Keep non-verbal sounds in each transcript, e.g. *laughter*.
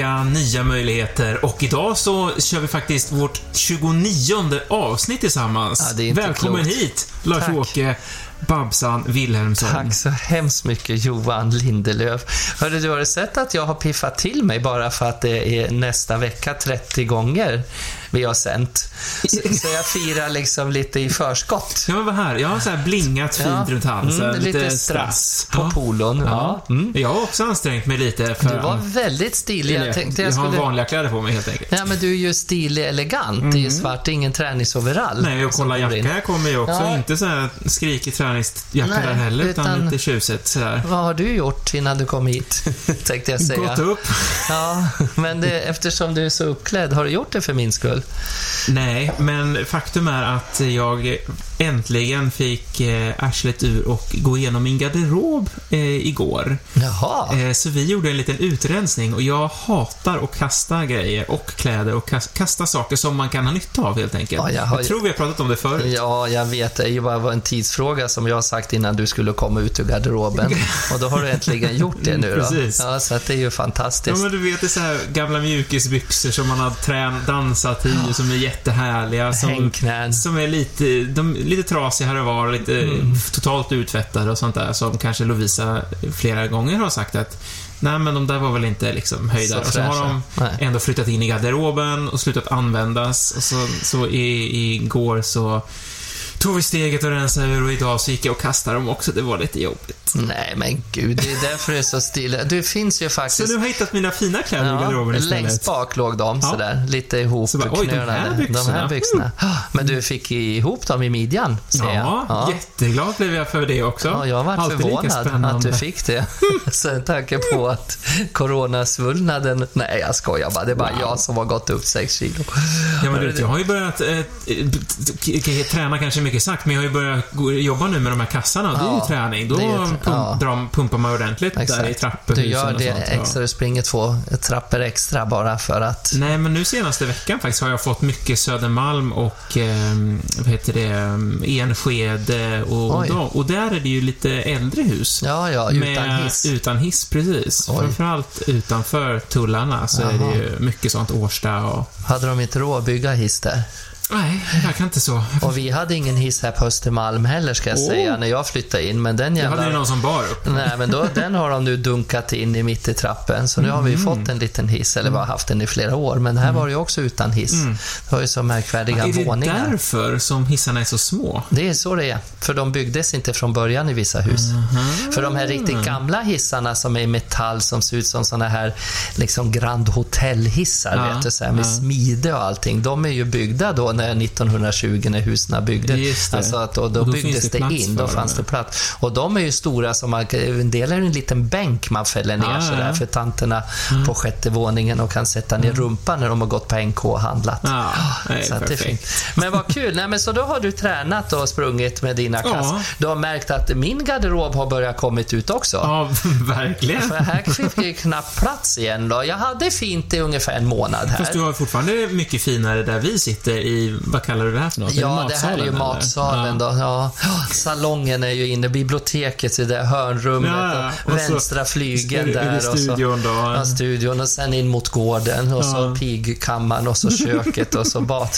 vecka, nya möjligheter och idag så kör vi faktiskt vårt 29 avsnitt tillsammans. Ja, Välkommen klokt. hit, Lars-Åke Babsan Wilhelmsson. Tack så hemskt mycket Johan Lindelöf. Hörru, du har du sett att jag har piffat till mig bara för att det är nästa vecka 30 gånger vi har sänt. Så, så jag firar liksom lite i förskott. Ja, men vad här. Jag har så här blingat fint Ja. runt halsen. Mm, lite strass på polon. Ja. Mm. Jag har också ansträngt mig lite för... Du var väldigt stilig. Jag tänkte jag jag har skulle... vanliga kläder på mig helt enkelt. Ja, men du är ju stilig elegant. Det är ju svart, ingen träningsoverall. Mm. Nej, och kolla som går in. jacka här kommer ju också. Ja. Inte så här skrikig träningsjacka Nej, där heller, utan, utan- lite tjuset sådär. Vad har du gjort innan du kom hit? tänkte jag säga. Gått upp. Ja, men det, eftersom du är så uppklädd, har du gjort det för min skull? Nej, men faktum är att jag äntligen fick eh, arslet ur och gå igenom min garderob eh, igår. Jaha. Eh, så vi gjorde en liten utrensning och jag hatar att kasta grejer och kläder och kas- kasta saker som man kan ha nytta av helt enkelt. Ja, jag har- tror vi har pratat om det förut. Ja, jag vet. Det bara en tidsfråga som jag har sagt innan du skulle komma ut ur garderoben. *laughs* Och då har du äntligen gjort det nu då. Precis. Ja, så det är ju Ja, fantastiskt. men du vet, det är så här gamla mjukisbyxor som man har trän dansat i och som är jättehärliga. Som, Hängknän. som är lite, de, lite trasiga här och var och lite Mm. totalt uttvättade och sånt där. Som kanske Lovisa flera gånger har sagt att Nej men de där var väl inte liksom höjda. Så och så har de Nej. ändå flyttat in i garderoben och slutat användas. Och så, så i, igår så tog vi steget och rensade ur och idag så gick jag och kastade dem också. Det var lite jobbigt. Nej, men gud, det är därför det är så stiligt. Du finns ju Så faktiskt... nu har jag hittat mina fina kläder i Ja, garderoben istället. längst bak låg de Ja. sådär, lite ihop Så bara, oj, de här byxorna. De här byxorna. Men du fick ihop dem i midjan, ser jag. Ja, jätteglad blev jag för det också. Ja, jag var Alltid förvånad att du fick det. *laughs* Sen tanke på att coronasvullnaden... Nej, jag skojar bara. Det är bara Wow. jag som har gått upp 6 kilo. Ja, men du, jag har ju börjat eh, eh, träna kanske mycket sagt, men jag har ju börjat jobba nu med de här kassarna och det är ju Ja, träning. Då är ju pump, ja. drar, pumpar man ordentligt där i Exakt. trapphusen Du gör och det sånt. ja. extra, du springer två trappor extra bara för att... Nej, men nu senaste veckan faktiskt har jag fått mycket Södermalm och eh, vad heter det, eh, Enskede och, då, och där är det ju lite äldre hus. Ja, ja, utan med, hiss. Utan hiss, precis. Oj. Framförallt utanför tullarna så är Jaha. det ju mycket sånt Årsta och... Hade de inte råd att bygga hiss där? Nej, det verkar inte så. Och vi hade ingen hiss här på Östermalm heller, ska jag Åh. säga, när jag flyttade in. Men den Jag hade ju jävla... någon som bar upp. Nej, men då, den har de nu dunkat in i mitt i trappen. Så nu har vi Mm. fått en liten hiss, eller vi har haft den i flera år. Men här var det ju också utan hiss. Det var ju så märkvärdiga Mm. Är det våningar. därför som hissarna är så små? Det är så det är. För de byggdes inte från början i vissa hus. Mhm. För de här riktigt gamla hissarna som är i metall, som ser ut som såna här liksom Grand Hotel-hissar, Ja, vet du, så här, med ja. smide och allting. De är ju byggda då när 1920 när husen byggdes. Just det. Alltså att, och då, Och då byggdes det det, in, då fanns det plats. Och de är ju stora som man, en del är en liten bänk man fäller ner Ja, sådär ja. för tanterna på sjätte våningen och kan sätta ner rumpan när de har gått på NK och handlat. Ja, nej, Så det är fint. Men vad kul. Nej, men så då har du tränat och sprungit med dina Ja. kast. Du har märkt att min garderob har börjat kommit ut också. Ja, *laughs* verkligen. För här fick jag knappt plats igen då. Jag hade fint i ungefär en månad här. Fast du har fortfarande mycket finare där vi sitter i, vad kallar du det här för något? Ja, det här är ju eller? matsalen Ja. då. Ja. Salongen är ju inne, biblioteket i det hörnrummet Ja, ja. och, Och så vänstra flygeln är det- är det där. och så, studion då? Ja, studion och sen in mot gården och så Ja. pigkammaren och så *laughs* köket och så bad.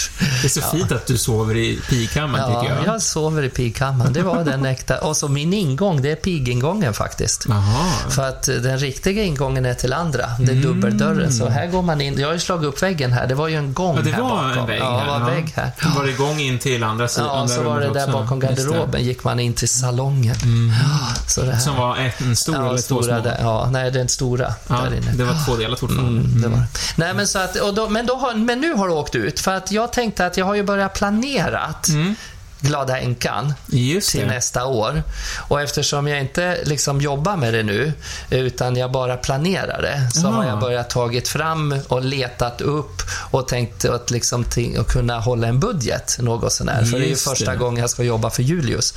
Det är så fint att du sover i pigkammaren, Ja, tycker jag. jag sover i pigkammaren. Det var den äkta. Och så min ingång, det är pigingången faktiskt. Jaha. För att eh, den riktiga ingången är till andra. Det är Mm. dubbeldörren. Så här går man in. Jag har ju slagit upp väggen här. Det var ju en gång Ja, det här var bakom. en vägg Ja, det var en vägg här. Var det igång in till andra sidan? Ja, andra så var det rummet där också? bakom det. garderoben gick man in till salongen. Ja, så det här. Som var en stor ja, eller två små? där, ja, nej, den stora Ja, där inne. det var tvådelat fortfarande. Mm, det var. det. Nej, men, så att, och då, men, då har, men nu har du åkt ut. För att jag tänkte att jag har ju börjat planerat Mm. Glada änkan Just till det. nästa år. Och eftersom jag inte liksom jobbar med det nu, utan jag bara planerar det, så Jaha. har jag börjat tagit fram och letat upp och tänkt att, liksom, att kunna hålla en budget något sånär. För det är ju första det. Mm. gången jag ska jobba för Julius.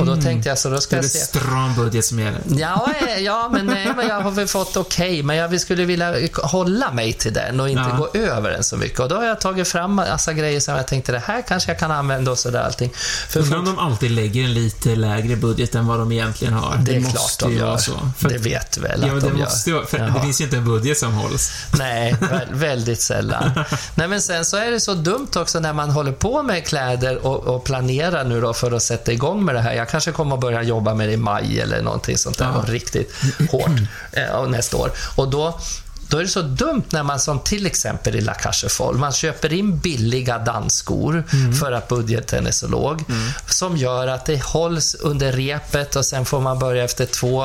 Och då tänkte jag, så då Det ska är jag det se... stram budget som gäller. Ja, ja men, nej, men jag har väl fått okej, men jag skulle vilja hålla mig till den och inte Ja. gå över den så mycket. Och då har jag tagit fram massa grejer som jag tänkte, det här kanske jag kan använda och sådär allting. För Undrar om de alltid lägger en lite lägre budget än vad de egentligen har. det är måste klart de ju vara gör. så. För det vet du väl Ja, att de det gör. måste ju för det finns ju inte en budget som hålls. Nej, vä- väldigt sällan. *laughs* Nej, men sen så är det så dumt också när man håller på med kläder och, och planerar nu då för att sätta igång med det här. Jag kanske kommer att börja jobba med det i maj eller någonting sånt där, Ja. riktigt hårt eh, nästa år. Och då då är det så dumt när man som till exempel i La Cachefol, man köper in billiga dansskor för att budgeten är så låg, som gör att det hålls under repet och sen får man börja efter två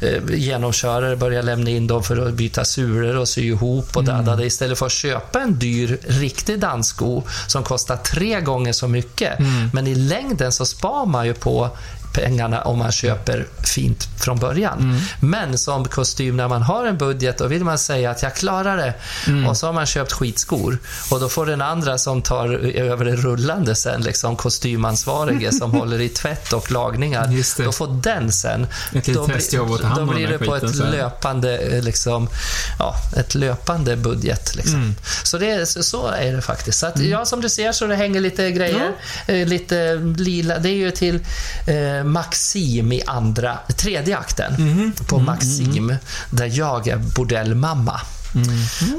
eh, genomkörare börja lämna in dem för att byta sulor och sy ihop och mm. det istället för att köpa en dyr riktig danssko som kostar tre gånger så mycket. Men i längden så spar man ju på pengarna om man köper fint från början. Mm. Men som kostym, när man har en budget, då vill man säga att jag klarar det. Mm. Och så har man köpt skitskor. Och då får den andra som tar över det rullande sen, liksom kostymansvarige som *laughs* håller i tvätt och lagningar, då får den sen. Då, hand då blir det på ett sen. löpande, eh, liksom, ja, ett löpande budget. Liksom. Mm. Så, det, så- är det faktiskt. Så att, ja, som du ser så det hänger lite grejer. Eh, lite lila. Det är ju till eh, Maxim i andra, tredje akten Mhm. på Maxim, där jag är bordellmamma.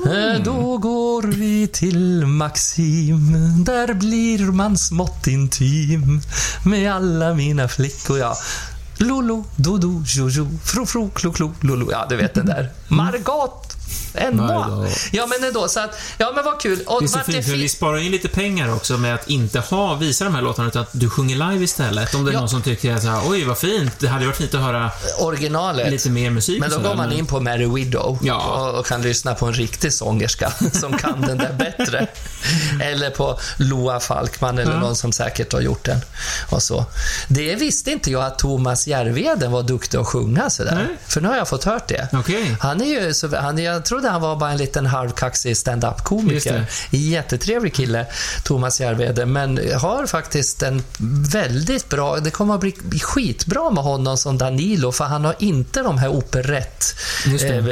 Eh, Då går vi till Maxim, där blir man smått intim med alla mina flickor, ja. Lolo, dodo, jojo, fro, fro, klo, lolo. Ja, du vet den där. Margot! En. Ja, men ändå. Så att, ja, men vad kul. Och Det är så fint, för vi sparar in lite pengar också med att inte ha, visa de här låtarna, utan att du sjunger live istället. Om det är Ja. någon som tycker att här, oj vad fint, det hade varit fint att höra originalet. lite mer musik Men då går man in på Mary Widow Ja. och, och kan lyssna på en riktig sångerska *laughs* som kan den där bättre. eller på Loa Falkman eller Ja. någon som säkert har gjort den. Och så. Det visste inte jag att Thomas Järvheden var duktig att sjunga sådär. Nej. För nu har jag fått hört det. Okej. Han är ju, så, han, jag trodde han var bara en liten halvkaxig stand-up-komiker. Jättetrevlig kille, Thomas Järvheden, men har faktiskt en väldigt bra... Det kommer att bli skitbra med honom som Danilo, för han har inte de här operett eh,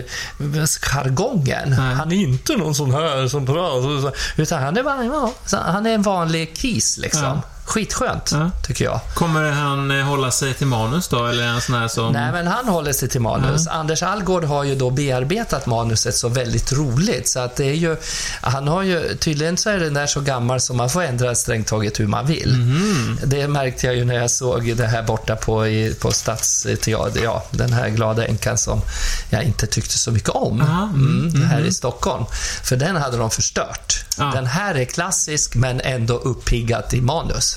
jargongen. Nej. Han är inte någon sån här som pratar, utan han är, ja, han är en vanlig kis liksom. Ja. Skitskönt, Ja. tycker jag. Kommer han eh, hålla sig till manus då, eller är han sån här som... Nej, men han håller sig till manus. Anders Algård har ju då bearbetat manuset så väldigt roligt. Så att det är ju, han har ju, tydligen så är den där så gammal som man får ändra strängt taget hur man vill. Mhm. Det märkte jag ju när jag såg det här borta på, i, på Stadsteatern, ja, den här glada änkan som jag inte tyckte så mycket om. Mm, Mm, här i Stockholm. För den hade de förstört. Ja. Den här är klassisk, men ändå uppiggat i manus.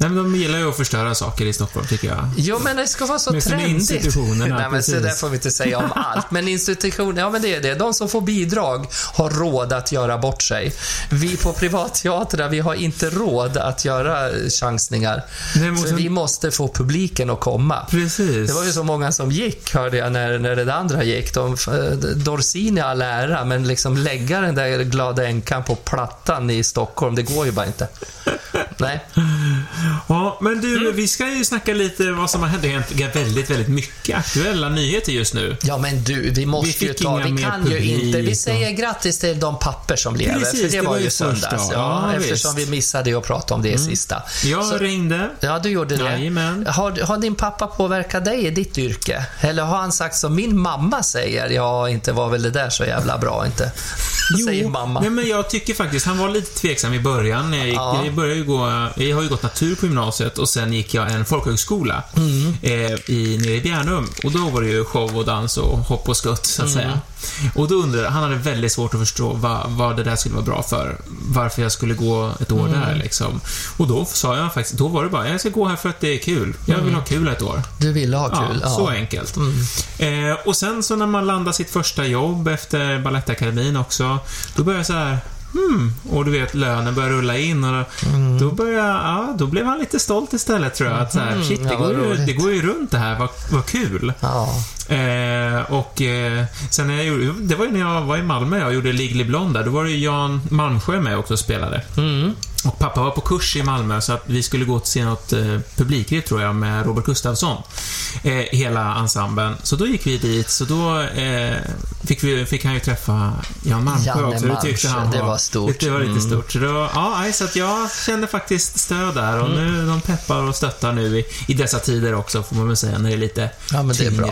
Nej, men de gillar ju att förstöra saker i Stockholm, tycker jag. Jo, men det ska vara så sina trendigt. institutionerna, Nej, men så där får vi inte säga om allt. Men institutioner, ja men det är det. De som får bidrag har råd att göra bort sig. Vi på privatteatrar, vi har inte råd att göra chansningar. Nej, men För vi måste få publiken att komma. Precis. Det var ju så många som gick, hörde jag, när, när det andra gick. De, eh, Dorsin i all ära, men liksom lägga den där glada änkan på plattan i Stockholm, det går ju bara inte. Nej. Ja, men du, Mm. vi ska ju snacka lite vad som har hänt. Det hänt väldigt, väldigt mycket aktuella nyheter just nu. Ja, men du, vi måste Vi ju ta... Vi kan ju inte... Vi och- säger grattis till de papper som lever, Precis, för det, det var var ju söndags. Ja, Ja, eftersom visst. vi missade att prata om det sista. Jag Så- ringde. Ja, du gjorde det. Jajamän. Har, har din pappa påverkat dig i ditt yrke? Eller har han sagt som min mamma säger? Ja, inte var väl det där så jävla bra inte. *laughs* säger mamma. Nej, men jag tycker faktiskt, han var lite tveksam i början. Jag, gick, Ja. jag, började ju gå, jag har ju gått natur på gymnasiet och sen gick jag en folkhögskola Mm. eh, i, nere i Bjärnum. Och då var det ju show och dans och hopp och skutt, så att Mm. säga. Och då undrade han hade väldigt svårt att förstå vad, vad det där skulle vara bra för. Varför jag skulle gå ett år Mm. där liksom. Och då sa jag faktiskt, då var det bara, jag ska gå här för att det är kul. Jag vill ha kul ett år. Du ville ha Ja, kul? så enkelt. Eh, och sen så när man landar sitt första jobb efter Balettakademin också, då börjar jag så här, hmm, och du vet lönen börjar rulla in och då, då börjar, ja, då blev han lite stolt istället tror jag. Att så här, shit, det, går ju, det går ju runt det här, vad, vad kul. Ja. Eh, och eh, sen när jag gjorde, det var ju när jag var i Malmö och gjorde Legally Blonde där, då var det ju Jan Malmsjö med också och spelade. Mm. Och pappa var på kurs i Malmö så att vi skulle gå och se något eh, publikriv tror jag med Robert Gustafsson. Eh, hela ensemblen. Så då gick vi dit, så då eh, fick, vi, fick han ju träffa Jan Malmsjö Janne också. Det tyckte han var, det var stort. Det var lite Mm. stort. Så, då, ja, så att jag kände faktiskt stöd där och Mm. nu de peppar och stöttar nu i, i dessa tider också får man väl säga när det är lite Ja, men det är bra.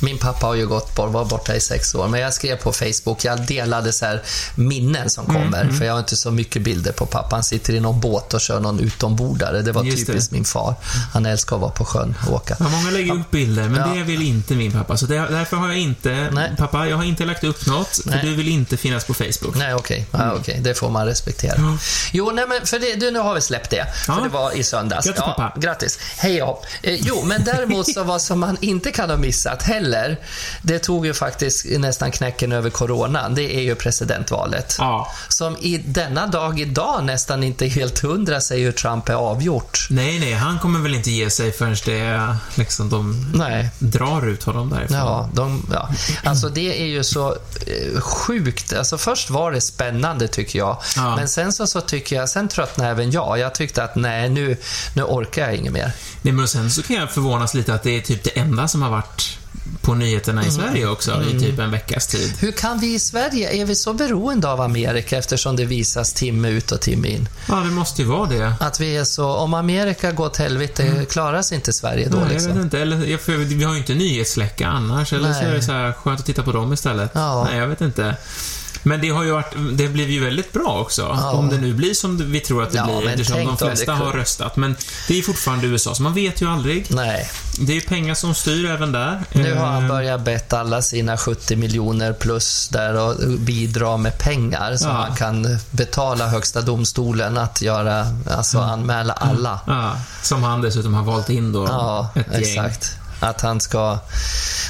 Min pappa har ju gått bort, var borta i sex år, men jag skrev på Facebook, jag delade så minnen som Mm, kommer, för jag har inte så mycket bilder på pappa. Han sitter i någon båt och kör någon utombordare. Det var Just det. typiskt min far. Han älskar att vara på sjön och åka. Ja, många lägger upp bilder, men Ja. det vill inte min pappa. Så det, därför har jag inte... Nej. Pappa, jag har inte lagt upp något, för Nej. du vill inte finnas på Facebook. Nej, okej. Ja, okej. Det får man respektera. Ja. Jo, nej men för det, du, nu har vi släppt det. Ja. För det var i söndags. Grattis, pappa. Grattis. Hej ja. Eh, jo, men däremot så *laughs* vad som man inte kan ha missat heller, det tog ju faktiskt nästan knäcken över coronan. Det är ju presidentvalet. Ja. Som i denna dag idag nästan inte helt hundra säger hur Trump är avgjort. Nej, nej, han kommer väl inte ge sig förrän det liksom de Nej. drar ut honom därifrån. Ja, de, ja. Alltså det är ju så eh, sjukt. Alltså först var det spännande tycker jag. Ja. Men sen så, så tycker jag, sen tröttnade även jag. Jag tyckte att nej, nu, nu orkar jag inget mer. Nej, men sen så kan jag förvånas lite att det är typ det enda som har varit på nyheterna i Sverige också i typ en veckas tid. Hur kan vi i Sverige, är vi så beroende av Amerika eftersom det visas timme ut och timme in? Ja, det måste ju vara det. Att vi är så, om Amerika går åt helvete, klarar sig inte Sverige då Nej, jag liksom? vet inte. Eller, jag- för vi har ju inte nyhetsläcka annars. Eller så Nej. är det så här skönt att titta på dem istället. Ja. Nej, jag vet inte. Men det har ju varit, det blev ju väldigt bra också. Ja. Om det nu blir som vi tror att det Ja, blir, eftersom de flesta har röstat. Men det är fortfarande USA, så man vet ju aldrig. Nej. Det är ju pengar som styr även där. Nu har han Eh, börjat bett alla sina 70 miljoner plus där och bidra med pengar så Ja. han kan betala Högsta domstolen att göra, alltså anmäla alla. Ja, som han dessutom har valt in då. Ja, ett gäng. Att han ska...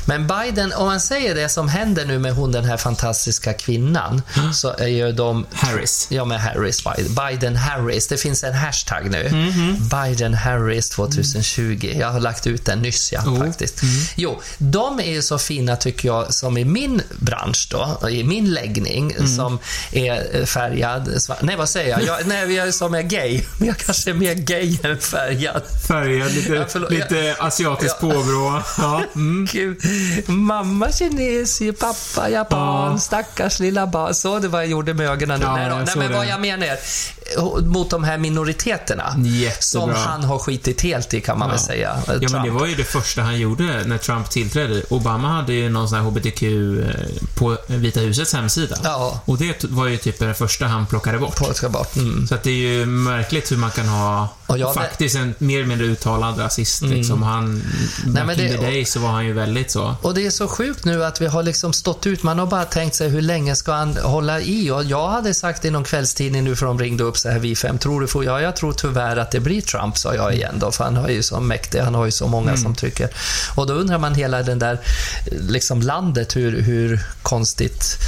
Men Biden, om man säger det som händer nu med hon den här fantastiska kvinnan, så är ju de... Harris. Ja, med Harris. Biden, Harris. Det finns en hashtag nu. Mhm. Biden Harris 2020. Jag har lagt ut den nyss, ja, Oh. faktiskt. Jo, de är ju så fina, tycker jag, som i min bransch då, i min läggning, Mm. som är färgad. sva- Nej, vad säger jag? jag nej, jag är som är gay. *laughs* Men jag kanske är mer gay än färgad. Färgad, lite, Ja, lite asiatiskt Ja. påbrå. Ja. Mm. *laughs* Gud. Mamma kines, pappa japan, Ja. stackars lilla barn. Så det var jag gjorde med ögonen. Ja, nej, nej såg men vad jag menar mot de här minoriteterna. Jättebra. Som han har skitit helt i, kan man Ja. väl säga. Ja, men det var ju det första han gjorde när Trump tillträdde. Obama hade ju någon sån här HBTQ eh, på Vita husets hemsida. Ja. Och det var ju typ det första han plockade bort. Bort. Mm. Så att det är ju märkligt hur man kan ha jag faktiskt en mer eller mindre uttalad rasist. Liksom. Han, back men in det- the day så var han ju väldigt så. Och det är så sjukt nu att vi har liksom stått ut. Man har bara tänkt sig hur länge ska han hålla i? Och jag hade sagt i någon kvällstidning nu för de ringde upp så här vi fem. Tror du får? Ja, jag tror tyvärr att det blir Trump, sa jag igen då. För han har ju så mäktig, han har ju så många Mm. som tycker. Och då undrar man hela den där, liksom landet, hur, hur konstigt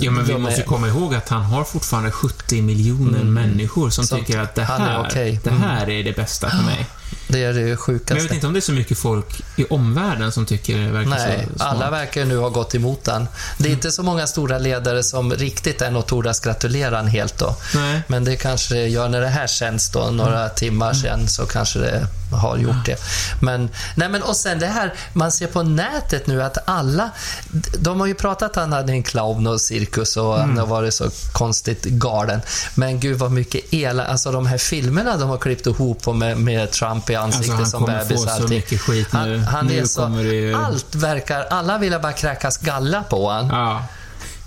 Ja, men vi de måste är. komma ihåg att han har fortfarande 70 miljoner människor som, Som tycker att det är här, okej. det här är det bästa för mig. Det är det Men jag sjukaste. vet inte om det är så mycket folk i omvärlden som tycker det verkar Nej, så alla verkar nu ha gått emot han. Det är Mm. inte så många stora ledare som riktigt än och tordas gratulera han helt då. Nej. Men det kanske det gör när det här känns då, några Mm. timmar sen, så kanske det har gjort det. Men, nej men och sen det här, man ser på nätet nu att alla, de har ju pratat han hade en clown och cirkus och Mm. han har varit så konstigt galen. Men gud vad mycket ela, alltså de här filmerna de har klippt ihop med, med Trump i ansiktet Alltså, han som kommer bebis få och så allting. mycket skit nu. Han, han Nu är så, kommer det allt verkar, alla vill bara kräkas galla på han. Ja.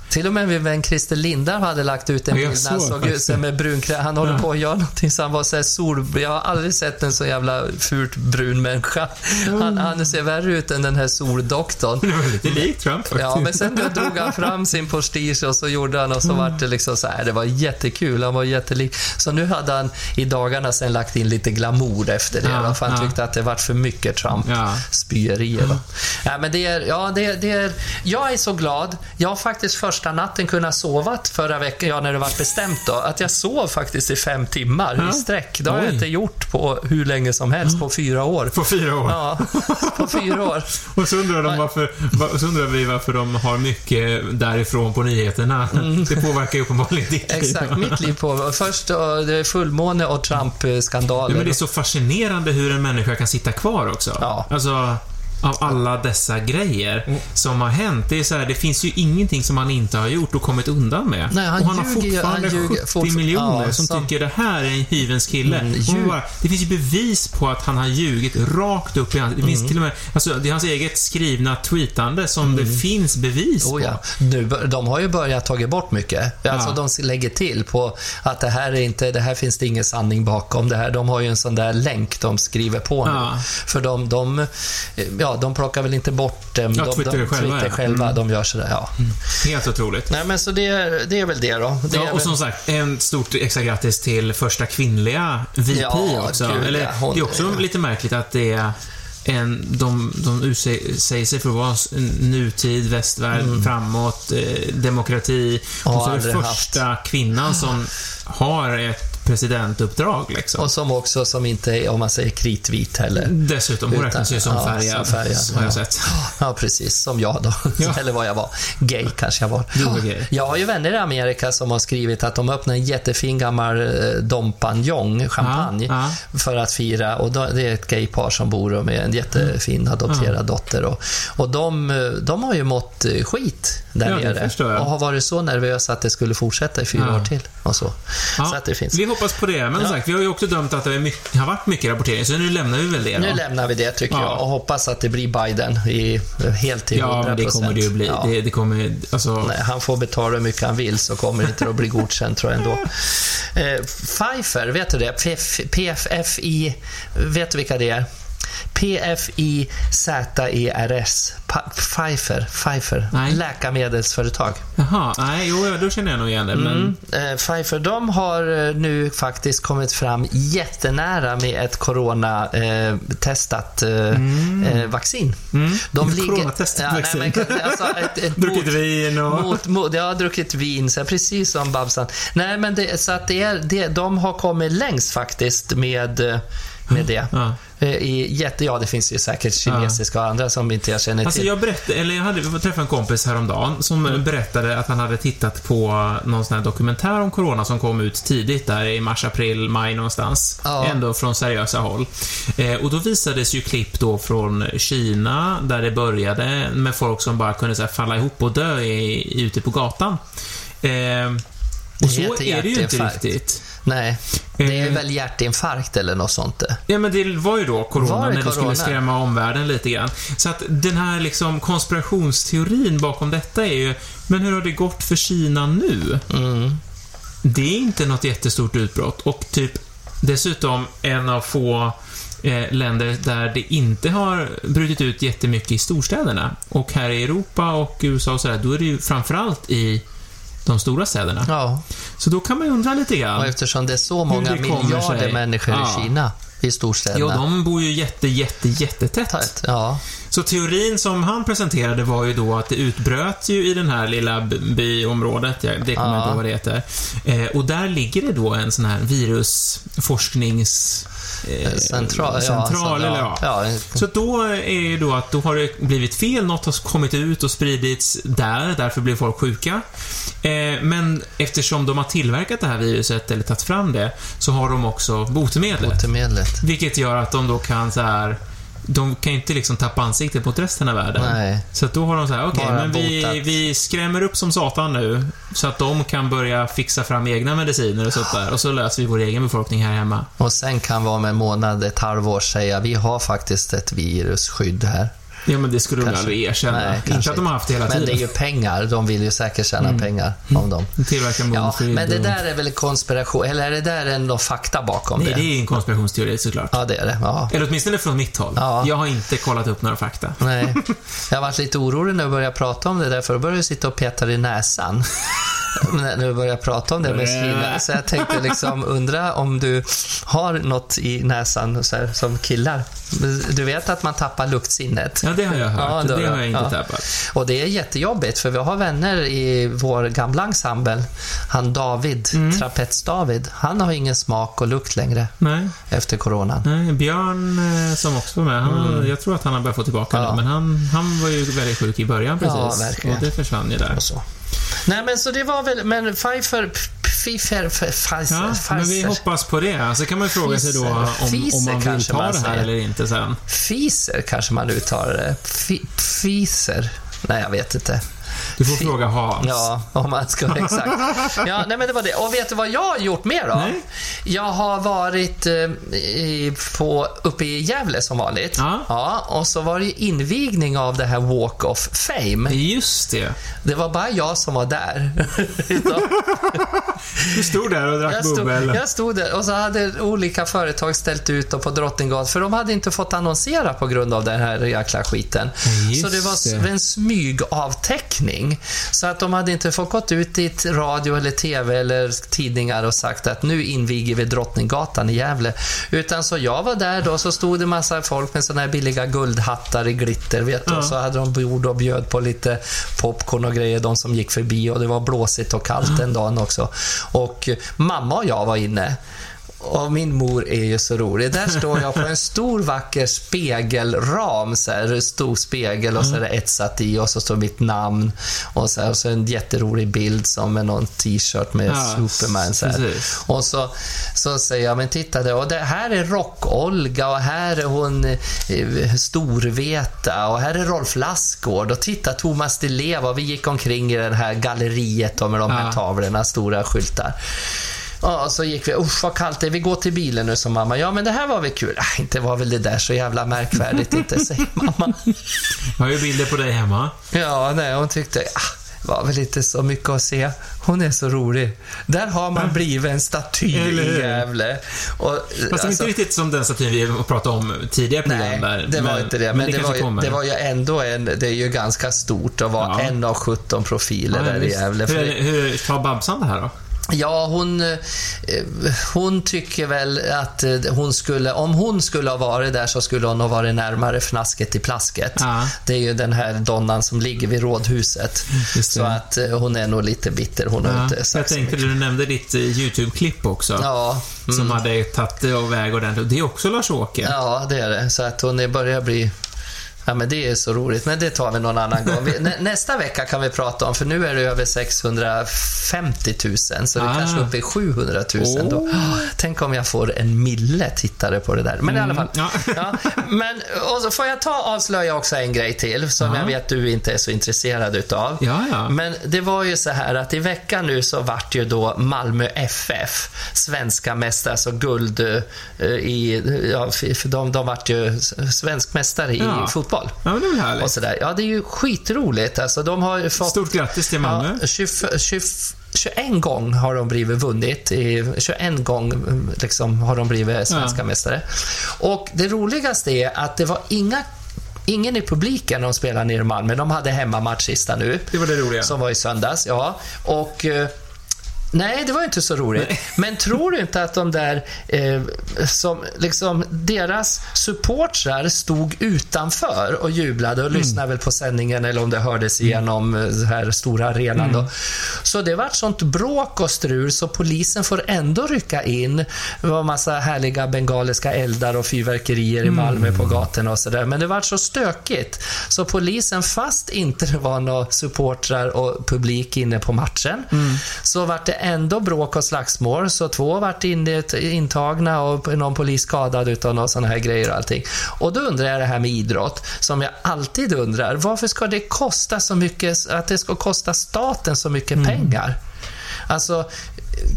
Till och med min vän Christer Lindar hade lagt ut en bild när han såg ut det. med brunkräm. Han håller Ja. på att göra någonting så han var så sol... Jag har aldrig sett en så jävla fult brun människa. Han, han ser värre ut än den här soldoktorn. Det var lite likt Trump faktiskt. Ja, men sen då drog han fram sin prestige och så gjorde han och så var det liksom så här. Det var jättekul, han var jättelik. Så nu hade han i dagarna sen lagt in lite glamour efter det. Ja, för han ja. tyckte att det vart för mycket Trump. Ja. Ja, men det är, ja, det, det är, jag är så glad. Jag har faktiskt första första natten kunnat sova förra veckan, ja när det var bestämt då, att jag sov faktiskt i fem timmar Ja. i sträck. Det har jag Oj. Mm. inte gjort på hur länge som helst, på fyra år. På fyra år. Ja, på fyra år. *laughs* Och så undrar, de varför, va- så undrar vi varför de har mycket därifrån på nyheterna. Det påverkar ju uppenbarligen ditt liv. Mm. Exakt, mitt liv på. Först fullmåne och Ja, Trump-skandaler. men det är så fascinerande hur en människa kan sitta kvar också. Ja. Alltså, av alla dessa grejer Mm. som har hänt. Det är så här, det finns ju ingenting som han inte har gjort och kommit undan med. Nej, han och han har fortfarande han ljuger 70 fortfar- miljoner Ja, som som- tycker det här är en hyvens kille. Mm, bara, det finns ju bevis på att han har ljugit rakt upp i ansiktet. Det finns Mm. till och med, alltså, det är hans eget skrivna tweetande som det finns bevis Oh på. ja. nu, de har ju börjat ta bort mycket. Alltså Ja. de lägger till på att det här är inte, det här finns det ingen sanning bakom det här. De har ju en sån där länk de skriver på nu. Ja. För de, de, ja, de plockar väl inte bort dem. Ja, de, Twitter de, själva, Twitter själva. Mm. De gör sådär, ja. Helt otroligt. Nej men så det, är- det är väl det då. Det Ja, väl, och som sagt, en stort extra grattis till första kvinnliga VP Ja, också. gud, Eller, ja, hon- det är också lite märkligt att det är en, de, de säger sig för att vara nutid, västvärld, framåt, eh, demokrati. Har och så är det första kvinnan som har ett presidentuppdrag liksom. och som också, som inte är, om man säger kritvit heller. Dessutom, hon räknas ju som ja, färgad, har jag ja. sett. Ja, precis. Som jag då. *laughs* Ja. Eller vad jag var. Gay kanske jag var. Du var gay. Jag har ju vänner i Amerika som har skrivit att de öppnar en jättefin gammal eh, Dom Pagnon, champagne, Ja, för att fira. Och då, det är ett gaypar som bor och med en jättefin adopterad dotter. Och, och de, eh, de har ju mått eh, skit där Ja, nere. Och har varit så nervösa att det skulle fortsätta i fyra Ja. år till. Och så. Ja, så att det finns. Hoppas på det. Men Ja. sagt, vi har ju också dömt att det mycket, har varit mycket rapportering, så nu lämnar vi väl det Nu då. lämnar vi det tycker Ja. jag och hoppas att det blir Biden i, helt till 100%. Ja, men det kommer det ju bli. Ja. Det, det kommer, alltså... Nej, han får betala hur mycket han vill så kommer det inte att bli godkänt tror jag ändå. *laughs* Eh, Pfeiffer, vet du det? PF, PFFI, vet du vilka det är? PFIZERS. Pfeiffer, Pfeiffer. Nej. Läkemedelsföretag. Jaha, nej, jo, ja, då känner jag nog igen det, men... Mm. Eh, Pfeiffer, de har eh, nu faktiskt kommit fram jättenära med ett coronatestat eh, eh, vaccin. De Ett coronatestat nej, vaccin. men, alltså, ett, ett *laughs* Druckit mot- vin och... mot, mot, jag har druckit vin, så precis som Babsan. Nej, men det, så att det är, det, de har kommit längst faktiskt med, med det. Ja. Eh, I jätte, ja, det finns ju säkert kinesiska och andra som inte jag känner Alltså till. jag berättade, eller jag hade jag träffade en kompis häromdagen som Mm. berättade att han hade tittat på någon sån här dokumentär om Corona som kom ut tidigt där i mars, april, maj någonstans. Ja. Ändå från seriösa håll. Eh, och då visades ju klipp då från Kina, där det började med folk som bara kunde så här, falla ihop och dö i, ute på gatan. Eh, och så är det ju inte riktigt. Nej, det är Eh. väl hjärtinfarkt eller något sånt. Ja, men det var ju då corona, det när det corona? skulle skrämma omvärlden lite grann. Så att den här liksom konspirationsteorin bakom detta är ju, men hur har det gått för Kina nu? Mm. Det är inte något jättestort utbrott och typ dessutom en av få eh, länder där det inte har brutit ut jättemycket i storstäderna. Och här i Europa och USA och sådär, då är det ju framförallt i de stora städerna. Ja, Så då kan man ju undra lite grann. och eftersom det är så många miljarder sig. människor Ja. i Kina, i storstäderna. Ja, de bor ju jätte, jätte, jättetätt. Tätt, Ja, Så teorin som han presenterade var ju då att det utbröt ju i den här lilla byområdet, jag, det kommer jag Ja. inte ihåg vad det heter. Eh, och där ligger det då en sån här virusforsknings... Eh, central. ja, central så- eller ja. ja. Så då är ju då att då har det blivit fel, något har kommit ut och spridits där, därför blir folk sjuka. Eh, men eftersom de har tillverkat det här viruset, eller tagit fram det, så har de också botemedlet. Botemedlet. Vilket gör att de då kan så här. De kan ju inte liksom tappa ansiktet mot resten av världen. Nej. Så att då har de så här, okej, Bara men vi, vi skrämmer upp som satan nu, så att de kan börja fixa fram egna mediciner och sånt där. Och så löser vi vår egen befolkning här hemma. Och sen kan vi om en månad, ett halvår säga vi har faktiskt ett virusskydd här. Ja, men det skulle de Kanske. aldrig erkänna. Nej, inte kanske att de har haft det hela Men det är tiden. ju pengar. De vill ju säkert tjäna Mm. pengar om dem. Tillverka Ja, men det där är väl konspiration, eller är det där ändå fakta bakom Nej, det? det är en konspirationsteori såklart. Ja, det är det. Ja. Eller åtminstone från mitt håll. Ja. Jag har inte kollat upp några fakta. Nej. *laughs* Jag har varit lite orolig när jag började prata om det där, för då började jag sitta och peta i näsan. *laughs* när du börjar prata om det med Kina. Så jag tänkte liksom undra om du har något i näsan så här, som killar. Du vet att man tappar luktsinnet. Ja, det har jag hört. Ja, det, då- har jag inte ja. tappat. Och det är jättejobbigt för vi har vänner i vår gamla ensemble. Han David, Mm. Trapets-David, han har ingen smak och lukt längre Nej. efter coronan. Nej, Björn eh, som också var med, han, jag tror att han har börjat få tillbaka Mm. Ja. det, men han, han var ju väldigt sjuk i början precis. Ja, verkligen. Och det försvann ju där. Och så. Nej men så det var väl, men Pfeiffer, Pfeiffer, Pfeiffer, Ja, men vi hoppas på det. Så kan man fråga sig då Fiser. om, om Fiser man vill ta man det här säger. eller inte sen. Fiser kanske man uttalar det. Fi- Pfizer. Nej, jag vet inte. Du får fråga Hans. Ja, om man ska, *laughs* exakt. Ja, nej men det var det. Och vet du vad jag har gjort mer då? Nej. Jag har varit eh, i, på, uppe i Gävle som vanligt. Ja. ja. Och så var det ju invigning av det här Walk of Fame. Just det. Det var bara jag som var där. *laughs* Du stod där och drack Jag stod, bubbel. jag stod där och så hade olika företag ställt ut dem på Drottninggatan för de hade inte fått annonsera på grund av den här jäkla skiten. Just så det var s- det. Smygavtäckning. Så att de hade inte fått gått ut i radio eller TV eller tidningar och sagt att nu inviger vi Drottninggatan i Gävle. Utan så jag var där då så stod det massa folk med såna här billiga guldhattar i glitter vet du. Och så hade de bord och bjöd på lite popcorn och grejer, de som gick förbi och det var blåsigt och kallt den dagen också. Och mamma och jag var inne. Och min mor är ju så rolig. Där står jag på en stor vacker spegelram, så här, stor spegel och så är det etsat i och så står mitt namn och så, här, och så en jätterolig bild som med någon t-shirt med Ja, Superman. Så här. Och så, så säger jag, men titta det, och det här är Rock-Olga och här är hon eh, Storveta och här är Rolf Lassgård och titta Thomas Di Leva och vi gick omkring i det här galleriet med de här Ja. tavlorna, stora skyltar. Ja, så gick vi, usch vad kallt det är, vi går till bilen nu, sa mamma. Ja, men det här var väl kul. Ah, inte var väl det där så jävla märkvärdigt, inte, *laughs* säger mamma. Jag har ju bilder på dig hemma. Ja, nej, hon tyckte, ah, det var väl inte så mycket att se. Hon är så rolig. Där har man blivit en staty Eller i? Gävle. Och, Fast det alltså, inte riktigt som den statyn vi pratade om tidigare program Nej, där. det var men, inte det. Men, det, kanske var, ju- det var ju ändå en, det är ju ganska stort att vara Ja. en av 17 profiler Ja, där i visst. Gävle. Hur, det- hur tar Babsan det här då? Ja, hon, eh, hon tycker väl att eh, hon skulle, om hon skulle ha varit där så skulle hon ha varit närmare fnasket i plasket. Ja. Det är ju den här donnan som ligger vid rådhuset. Så att eh, hon är nog lite bitter. Hon Ja, inte jag sagt så tänkte, du nämnde ditt YouTube-klipp också. Ja, mm. Som hade tagit det och väg ordentligt. Det är också Lars-Åke. ja, det är det. Så att hon börjar bli Ja, men det är så roligt. Men det tar vi någon annan gång. Vi, nä, nästa vecka kan vi prata om, för nu är det över 650 000, så det är Ah. kanske uppe i 700 000 då. Oh. Tänk om jag får en mille tittare på det där. Men i alla fall. ja. Ja, men, och så får jag ta avslöja också en grej till, som Ja. jag vet du inte är så intresserad utav. Ja, ja. Men det var ju så här att i veckan nu så vart ju då Malmö FF svenska mästare, alltså guld eh, i, ja, för de, de vart ju svensk mästare i Ja. Fotboll. Ja, men det är väl Och härligt. sådär. Ja, det är ju skitroligt. Alltså, de har fått... Stort grattis till Malmö. Ja, 20, 20, 21 gång har de blivit vunnit. I 21 gång liksom, har de blivit svenska Ja. mästare. Och det roligaste är att det var inga Ingen i publiken de spelade nere i Malmö. De hade hemmamatch sista nu. Det var det roliga. Som var i söndags, ja. Och... eh, Nej, det var inte så roligt. Men tror du inte att de där, eh, som liksom, deras supportrar stod utanför och jublade och lyssnade väl på sändningen eller om det hördes igenom eh, den här stora arenan då. Så det var sånt bråk och strul så polisen får ändå rycka in. Det var massa härliga bengaliska eldar och fyrverkerier i Malmö på gatorna och sådär. Men det var så stökigt. Så polisen, fast inte det var några supportrar och publik inne på matchen, så vart det ändå bråk och slagsmål. Så två vart in, intagna och någon polis skadad utav några sådana här grejer och allting. Och då undrar jag det här med idrott, som jag alltid undrar. Varför ska det kosta så mycket, att det ska kosta staten så mycket pengar? Alltså,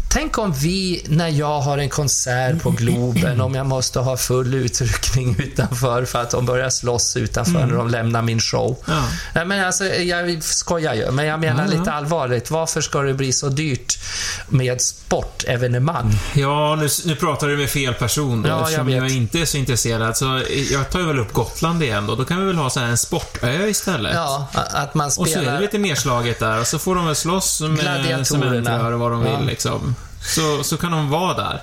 tänk om vi, när jag har en konsert på Globen, om jag måste ha full utryckning *laughs* utanför för att de börjar slåss utanför när de lämnar min show. Ja. Nej, men alltså, jag skojar ju, men jag menar Ja, ja. lite allvarligt. Varför ska det bli så dyrt med sportevenemang? Ja, nu, nu pratar du med fel person då, Ja, jag eftersom jag, vet. inte är så intresserad. Så jag tar väl upp Gotland igen då. Då kan vi väl ha så här en sportö istället. Ja, att man Och så är det spelar... lite merslaget där och så får de väl slåss med cementrör och vad de vill Ja liksom. Så, så kan de vara där.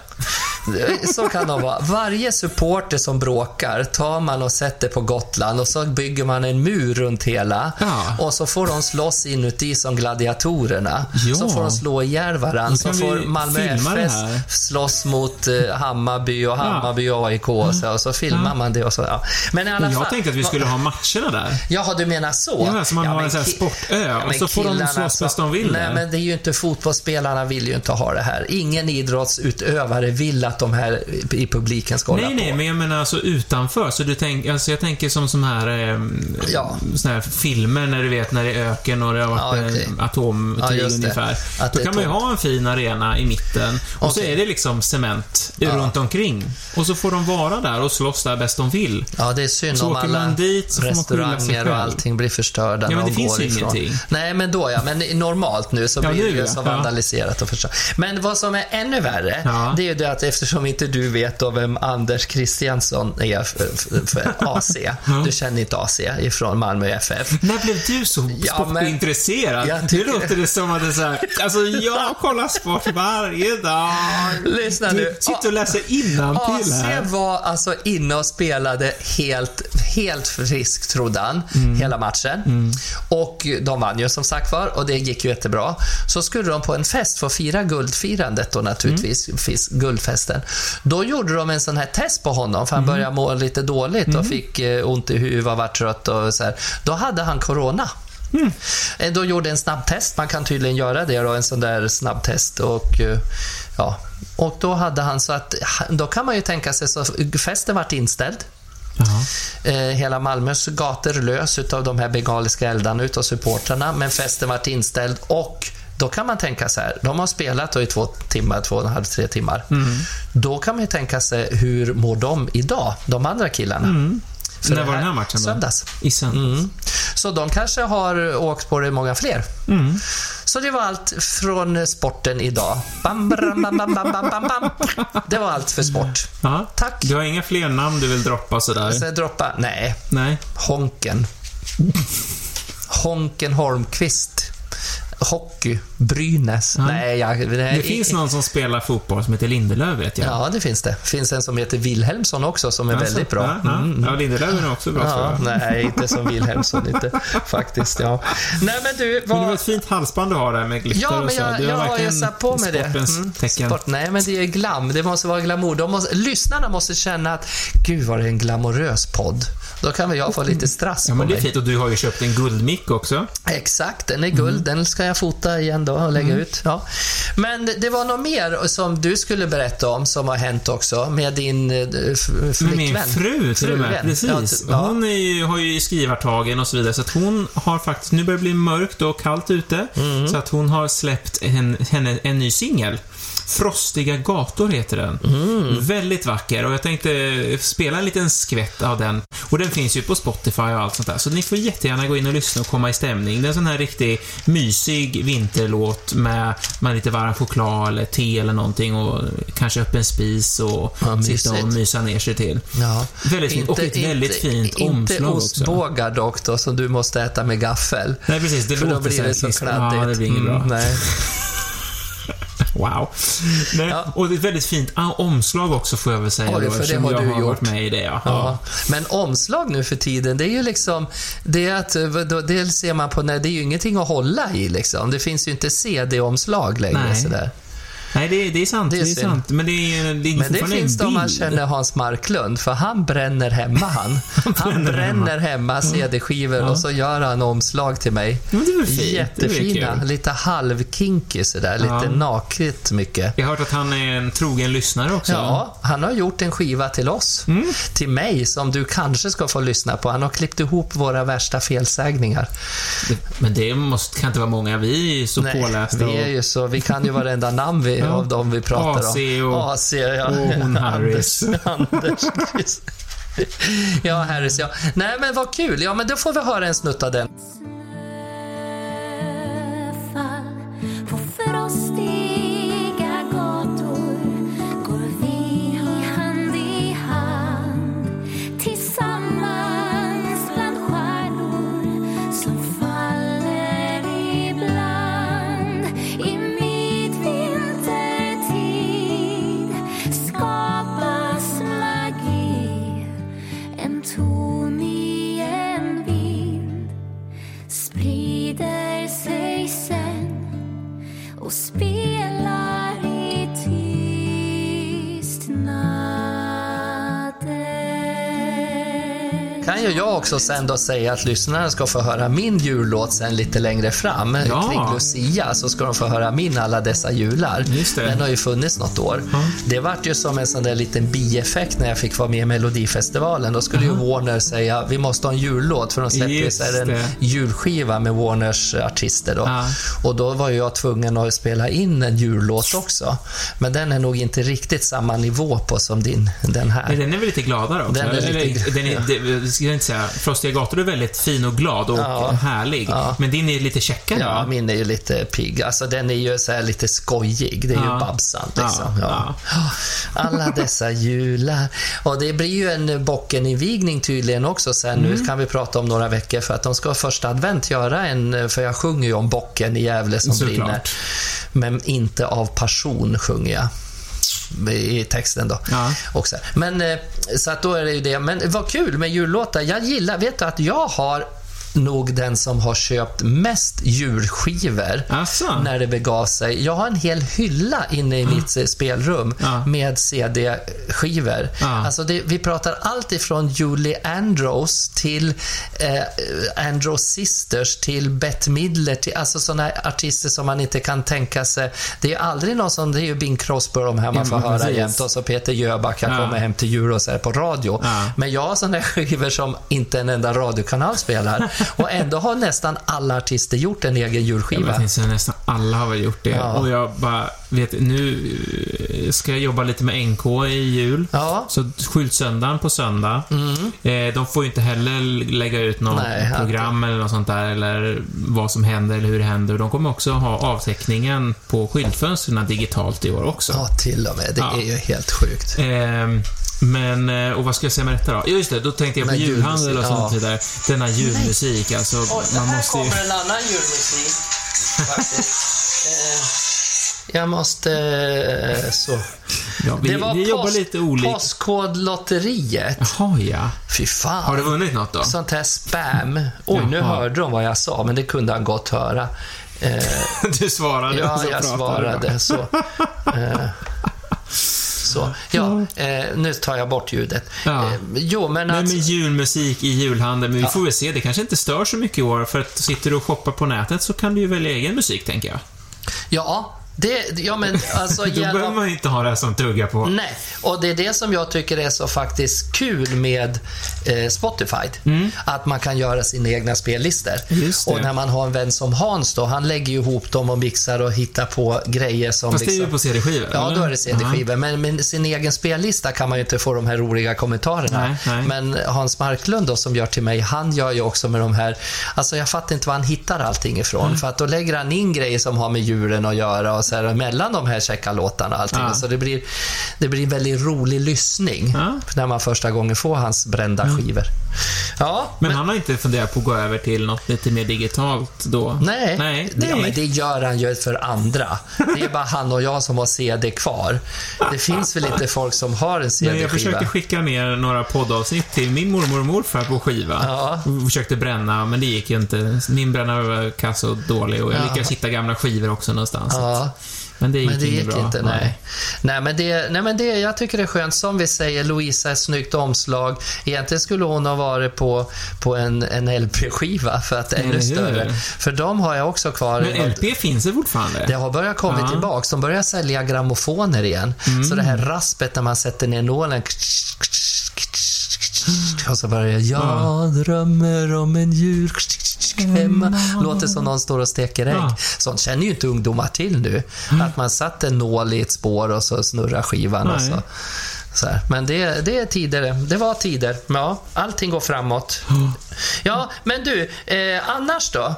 Så kan det vara. Varje supporter som bråkar tar man och sätter på Gotland och så bygger man en mur runt hela. Ja. Och så får de slåss inuti som gladiatorerna. Ja. Så får de slå ihjäl varandra. Så får Malmö FF slåss mot eh, Hammarby och Hammarby och AIK. Och så, och så filmar man det och så. Ja. Men i alla fall. jag tänkte att vi skulle ha matcherna där. Jaha, du menar så? Ja, så man har en sån här sportö och så får de slåss bäst de vill Nej, men det är ju inte fotbollsspelarna vill ju inte ha det här. Ingen idrottsutövare vill att de här i publiken ska hålla Nej, nej, på. men jag menar alltså utanför. Så du tänk, alltså jag tänker som sån här, eh, Ja. sån här filmer när du vet när det är öken och det har varit Ja, eh, atomkrig Ja, ungefär. Att Då kan man ju ha en fin arena i mitten och så Okej. är det liksom cement Ja. runt omkring. Och så får de vara där och slåss där bäst de vill. Ja, det är synd Så om alla man dit så restauranger och allting blir förstörda Ja, när men de det finns går ifrån. ingenting. Nej, men då ja. Men normalt nu så blir det ju så vandaliserat och förstört. Men vad som är ännu värre, det är ju det att eftersom inte du vet då vem Anders Christiansson är för, *laughs* för, AC. Du känner inte AC ifrån Malmö FF. När blev du så Ja, sportintresserad? Jag Nu tycker- låter det som att det är så här, alltså jag kollar sport varje dag. Lyssna nu. Du sitter och läser innantill AC här. var alltså inne och spelade helt, helt frisk, trodde han, Mm. hela matchen. Och de vann ju som sagt var och det gick ju jättebra. Så skulle de på en fest få fira guldfirandet då naturligtvis, Mm. Guldfesten. Då gjorde de en sån här test på honom för han Mm. började må lite dåligt och fick eh, ont i huvudet och var trött och så här. Då hade han corona. Mm. Eh, Då gjorde en snabbtest, man kan tydligen göra det då, en sån där snabbtest och eh, ja, och då hade han så att, då kan man ju tänka sig så festen vart inställd. Eh, hela Malmös gator lös utav de här bengaliska eldarna utav supportrarna, men festen vart inställd och då kan man tänka så här, de har spelat i två timmar, två och en halv, tre timmar. Mm. Då kan man ju tänka sig, hur mår de idag, de andra killarna? För När var den här matchen då? Söndags. I söndags. Mm. Så de kanske har åkt på det många fler. Mm. Så det var allt från sporten idag. Bam, bam, bam, bam, bam. Det var allt för sport. Ja. Tack. Du har inga fler namn du vill droppa sådär? Så jag droppar, nej, Nej. Honken. Honken Holmqvist. Hockey. Brynäs. Nej, jag, nej, Det finns någon som spelar fotboll som heter Lindelöf vet jag. Ja, det finns det. Det finns en som heter Wilhelmsson också som är Alltså, väldigt bra. Ja, ja. Mm. ja Lindelöf är också bra Ja, nej, inte som Wilhelmsson *laughs* inte, faktiskt. Ja. Nej, men du, Men det var vad... ett fint halsband du har där med glitter Ja, och men så. jag, Du jag har ju verkligen satt på mig det. Mm, tecken. Sport, nej, men det är glam. Det måste vara glamour. De måste, lyssnarna måste känna att, gud vad det är en glamorös podd. Då kan väl jag få lite strass Ja, på men det är mig. fint. Och du har ju köpt en guldmick också. Exakt, den är guld. Den ska jag fota igen då och lägga ut. Ja. Men det var något mer som du skulle berätta om som har hänt också med din eh, f- Med flickvän. min fru till och med. Precis. Ja. Hon ju, har ju skrivartagen och så vidare. Så att hon har faktiskt, nu börjar det bli mörkt och kallt ute. Mm. Så att hon har släppt en, henne, en ny singel. Frostiga gator heter den. Mm. Väldigt vacker och jag tänkte spela en liten skvätt av den. Och den finns ju på Spotify och allt sånt där. Så ni får jättegärna gå in och lyssna och komma i stämning. Det är en sån här riktig mysig vinterlåt med, med lite varm choklad eller te eller någonting och kanske öppen spis och Ja, sitta och mysa ner sig till. Ja. Väldigt fint. Och ett väldigt fint inte omslag också. ostbågar dock då, som du måste äta med gaffel. Nej, precis. Det För då låter blir det så kladdigt. Ja, det blir inget bra. Mm, nej. *laughs* Wow. Nej, Ja. Och det är ett väldigt fint ah, omslag också får jag väl säga. Oj, då, för det har jag du har gjort. varit med i det. Ja. Ja. Men omslag nu för tiden, det är ju liksom... Det är att, vadå, det ser man på när det är ju ingenting att hålla i liksom. Det finns ju inte CD-omslag längre Nej. sådär. Nej, det, det är sant. Det Det är är, synd. sant. Men det är, det är Men det finns de man känner Hans Marklund, för han bränner hemma han. *laughs* Han bränner hemma CD-skivor och så gör han omslag till mig. Ja, men det är fint. Det är Jättefina, kul. lite halvkinky sådär, Ja. lite naket mycket. Jag har hört att han är en trogen lyssnare också. Ja, han har gjort en skiva till oss. Mm. Till mig, som du kanske ska få lyssna på. Han har klippt ihop våra värsta felsägningar. Det- Men det måste, kan inte vara många. Vi är så pålästa. vi är ju så, vi kan ju varenda namn vi, *laughs* Ja. av dem vi pratar AC om. och- AC, ja. och hon *laughs* Harris. Anders, Anders. Ja, Harris, ja. Nej, men vad kul. Ja, men då får vi höra en snutt av den. snöfall på frostiga ju jag också sen då säga att lyssnarna ska få höra min jullåt sen lite längre fram. Ja. Kring Lucia så ska de få höra min Alla dessa jular. Den har ju funnits något år. Det vart ju som en sån där liten bieffekt när jag fick vara med i Melodifestivalen. Då skulle ju Warner säga vi måste ha en jullåt för de släpper ju en julskiva med Warners artister då. Ja. Och då var jag tvungen att spela in en jullåt också. Men den är nog inte riktigt samma nivå på som din, den här. Men den är väl lite gladare också? Den är lite- Eller, den är, jag inte säga. Frostiga gator är väldigt fin och glad och Ja. härlig. Ja. Men din är lite checkare, Ja, min är ju lite pigg. Alltså den är ju så lite skojig. Det är Ja. ju Babsan liksom. Ja. Alla dessa jular. Och det blir ju en bockeninvigning tydligen också sen. Mm. Nu kan vi prata om några veckor för att de ska första advent göra en, för jag sjunger ju om bocken i Gävle som Såklart. brinner. Men inte av passion sjunger jag i texten då. Ja. Också. Men eh, så att då är det ju det. Men vad kul med jullåtar. Jag gillar, vet du att jag har nog den som har köpt mest julskivor Asså? när det begav sig. Jag har en hel hylla inne i mitt eh, spelrum Ja. med CD-skivor. Ja. Alltså det, vi pratar allt ifrån Julie Andrews till eh, Andrews Sisters till Bette Midler, till, alltså sådana artister som man inte kan tänka sig. Det är aldrig någon som, det är ju Bing Crosby de här man får höra precis. jämt och så Peter Jöback, Ja. kommer hem till jul och så här på radio. Men jag har sådana skivor som inte en enda radiokanal spelar *laughs* och ändå har nästan alla artister gjort en egen Jag julskiva. tänkte säga, nästan alla har väl gjort det. Ja. Och jag bara, vet nu eh, ska jag jobba lite med NK i jul. Ja. Så skyltsöndagen på söndag. Eh, de får ju inte heller lägga ut något Nej, program eller något sånt där, eller vad som händer eller hur det händer. De kommer också ha avteckningen på skyltfönstren digitalt i år också. Ja, till och med. Det Ja. är ju helt sjukt. Ehm, men, eh, och vad ska jag säga med detta då? Ja, just det, då tänkte jag på julhandel och sånt ja. vidare. Denna julmusik, alltså, man måste ju... en annan julmusik, faktiskt. *laughs* Eh, jag måste... eh, Så. Ja, vi, det var vi jobbar post- lite olika. Postkodlotteriet. Jaha, ja. Fy fan. Har du vunnit något då? Sånt här spam. Oj, nu Jaha. hörde de vad jag sa, men det kunde han gott höra. Eh, *laughs* Du svarade ja, jag svarade så. *laughs* Så. Ja, eh, nu tar jag bort ljudet. Ja. Eh, jo, men Men alltså... med julmusik i julhandeln, men vi får väl se. Det kanske inte stör så mycket i år, för att sitter du och shoppar på nätet så kan du ju välja egen musik, tänker jag. Ja, det, ja men alltså... *laughs* Då genom- behöver man inte ha det som tugga på. Nej, och det är det som jag tycker är så faktiskt kul med eh, Spotify. Att man kan göra sina egna spellistor. Mm. Och när man har en vän som Hans då, han lägger ju ihop dem och mixar och hittar på grejer som Fast det är ju liksom... på CD-skivor, Ja, eller? då är det CD-skivor. Men med sin egen spellista kan man ju inte få de här roliga kommentarerna. Nej, nej. Men Hans Marklund då, som gör till mig, han gör ju också med de här... Alltså jag fattar inte var han hittar allting ifrån. Mm. För att då lägger han in grejer som har med djuren att göra så här, mellan de här checka låtarna allting. Ja. Så det blir, det blir en väldigt rolig lyssning Ja. när man första gången får hans brända skivor. Ja, Men han har inte funderat på att gå över till något lite mer digitalt då? Nej, Nej. Det, ja, men det gör han ju för andra. Det är bara han och jag som har CD kvar. Det finns väl inte folk som har en Men jag CD-skiva? försökte skicka ner några poddavsnitt till min mormor och morfar på skiva. Ja. Och försökte bränna, men det gick ju inte. Min brännare var kass och dålig och jag Ja. lyckades hitta gamla skivor också någonstans. Ja, Men det gick, men det gick bra. inte. Nej. Nej, men det, nej, men det, jag tycker det är skönt. Som vi säger, Louisa, ett snyggt omslag. Egentligen skulle hon ha varit på, på en, en LP-skiva för att ännu Eller hur? större. För de har jag också kvar. Men LP finns det fortfarande? Det har börjat komma Ja. Mm. tillbaks. De börjar sälja grammofoner igen. Så det här raspet när man sätter ner nålen och så börjar jag, jag drömmer om en fläsk hemma. Låter som någon står och steker ägg. Ja. Sånt känner ju inte ungdomar till nu. Att man satt en nål i ett spår och så snurrar skivan. Och Nej. så. Så här. Men det, det är tider. Det var tider. Ja, allting går framåt. Ja, men du, eh, annars då?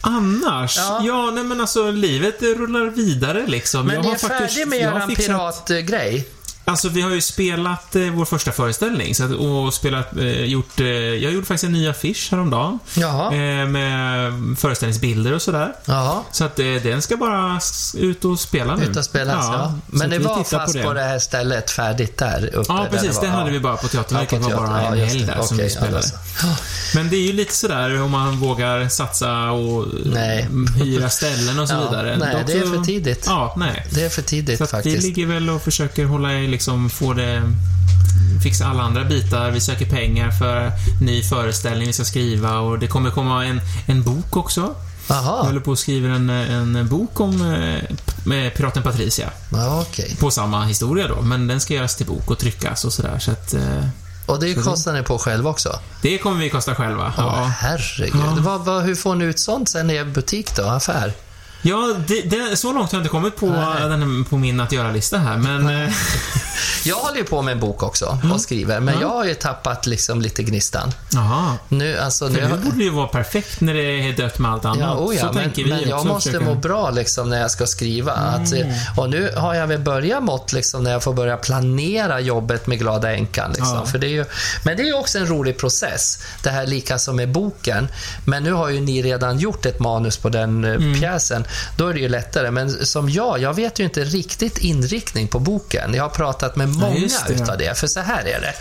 Annars? Ja. Ja, nej men alltså livet rullar vidare liksom. Men jag har är faktiskt- färdig med er fixat- piratgrej? Alltså vi har ju spelat eh, vår första föreställning så att, och spelat, eh, gjort, eh, jag gjorde faktiskt en ny affisch häromdagen. Jaha. Eh, med föreställningsbilder och sådär. Jaha. Så att eh, den ska bara ut och spela nu. Ut och spelas, ja. så Men det var fast på det. här stället, färdigt där uppe? Ja, precis. var- Det hade ja. vi bara på Teaterverket. Ja, på det var bara en Ja, helg det. där som vi spelade. Men det är ju lite sådär om man vågar satsa och Nej. eh, hyra ställen och så Ja, vidare. nej, Dock det är för tidigt. Ja, nej. Det är för tidigt Så att vi faktiskt. ligger väl och försöker hålla i, liksom, få det fixa alla andra bitar. Vi söker pengar för ny föreställning vi ska skriva och det kommer komma en, en bok också. Jag Jaha, håller på att skriva en, en bok om eh, med piraten Patricia. ja, okej. På samma historia då, men den ska göras till bok och tryckas och sådär. Så att eh, Och det kostar ni på själv också? det kommer vi kosta själva. Ja. Ja, Herregud. Ja. Vad, vad, hur får ni ut sånt sen i er butik då? Affär? Ja det, det, så långt har jag inte kommit på, Nej. den, på min att göra-lista här, men... Eh, *laughs* Jag håller ju på med en bok också och skriver, men jag har ju tappat liksom lite gnistan. jaha. Nu, alltså, nu, För nu borde det ju vara perfekt när det är dött med allt annat. Ja, oh ja, så men, tänker vi men jag måste försöka- må bra liksom när jag ska skriva. Att, Mm. eh, och nu har jag väl börjat mått liksom när jag får börja planera jobbet med Glada änkan. Liksom. Ja. För det är ju, men det är ju också en rolig process. Det här lika som med boken. Men nu har ju ni redan gjort ett manus på den eh, Mm. pjäsen. Då är det ju lättare. Men som jag, jag vet ju inte riktigt inriktning på boken. Jag har pratat med många det. utav det. För så här är det.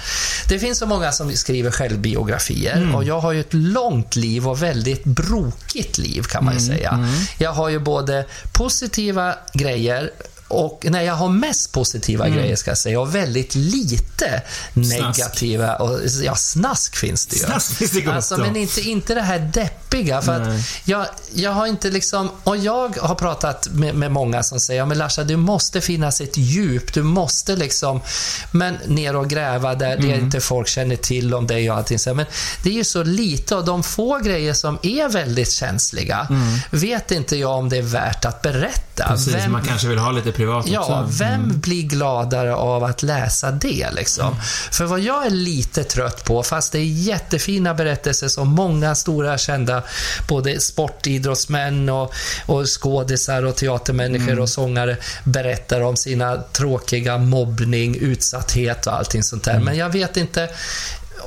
Det finns så många som skriver självbiografier Mm. och jag har ju ett långt liv och väldigt brokigt liv kan man ju Mm, säga. Jag har ju både positiva grejer och nej, jag har mest positiva Mm. grejer ska jag säga och väldigt lite negativa. Och, ja, snask finns det ju. Snask finns det gott alltså, men inte, inte det här deppiga. För att jag, jag har inte liksom, och jag har pratat med, med många som säger, ja men Larsa, det måste finnas ett djup. Du måste liksom, men ner och gräva där det inte folk känner till om dig och allting. Men det är ju så lite och de få grejer som är väldigt känsliga vet inte jag om det är värt att berätta. Precis, Vem- man kanske vill ha lite privat Ja, också. Mm. vem blir gladare av att läsa det liksom? För vad jag är lite trött på, fast det är jättefina berättelser som många stora kända, både sportidrottsmän och, och skådisar och teatermänniskor Mm. och sångare berättar om sina tråkiga mobbning, utsatthet och allting sånt Mm. där. Men jag vet inte,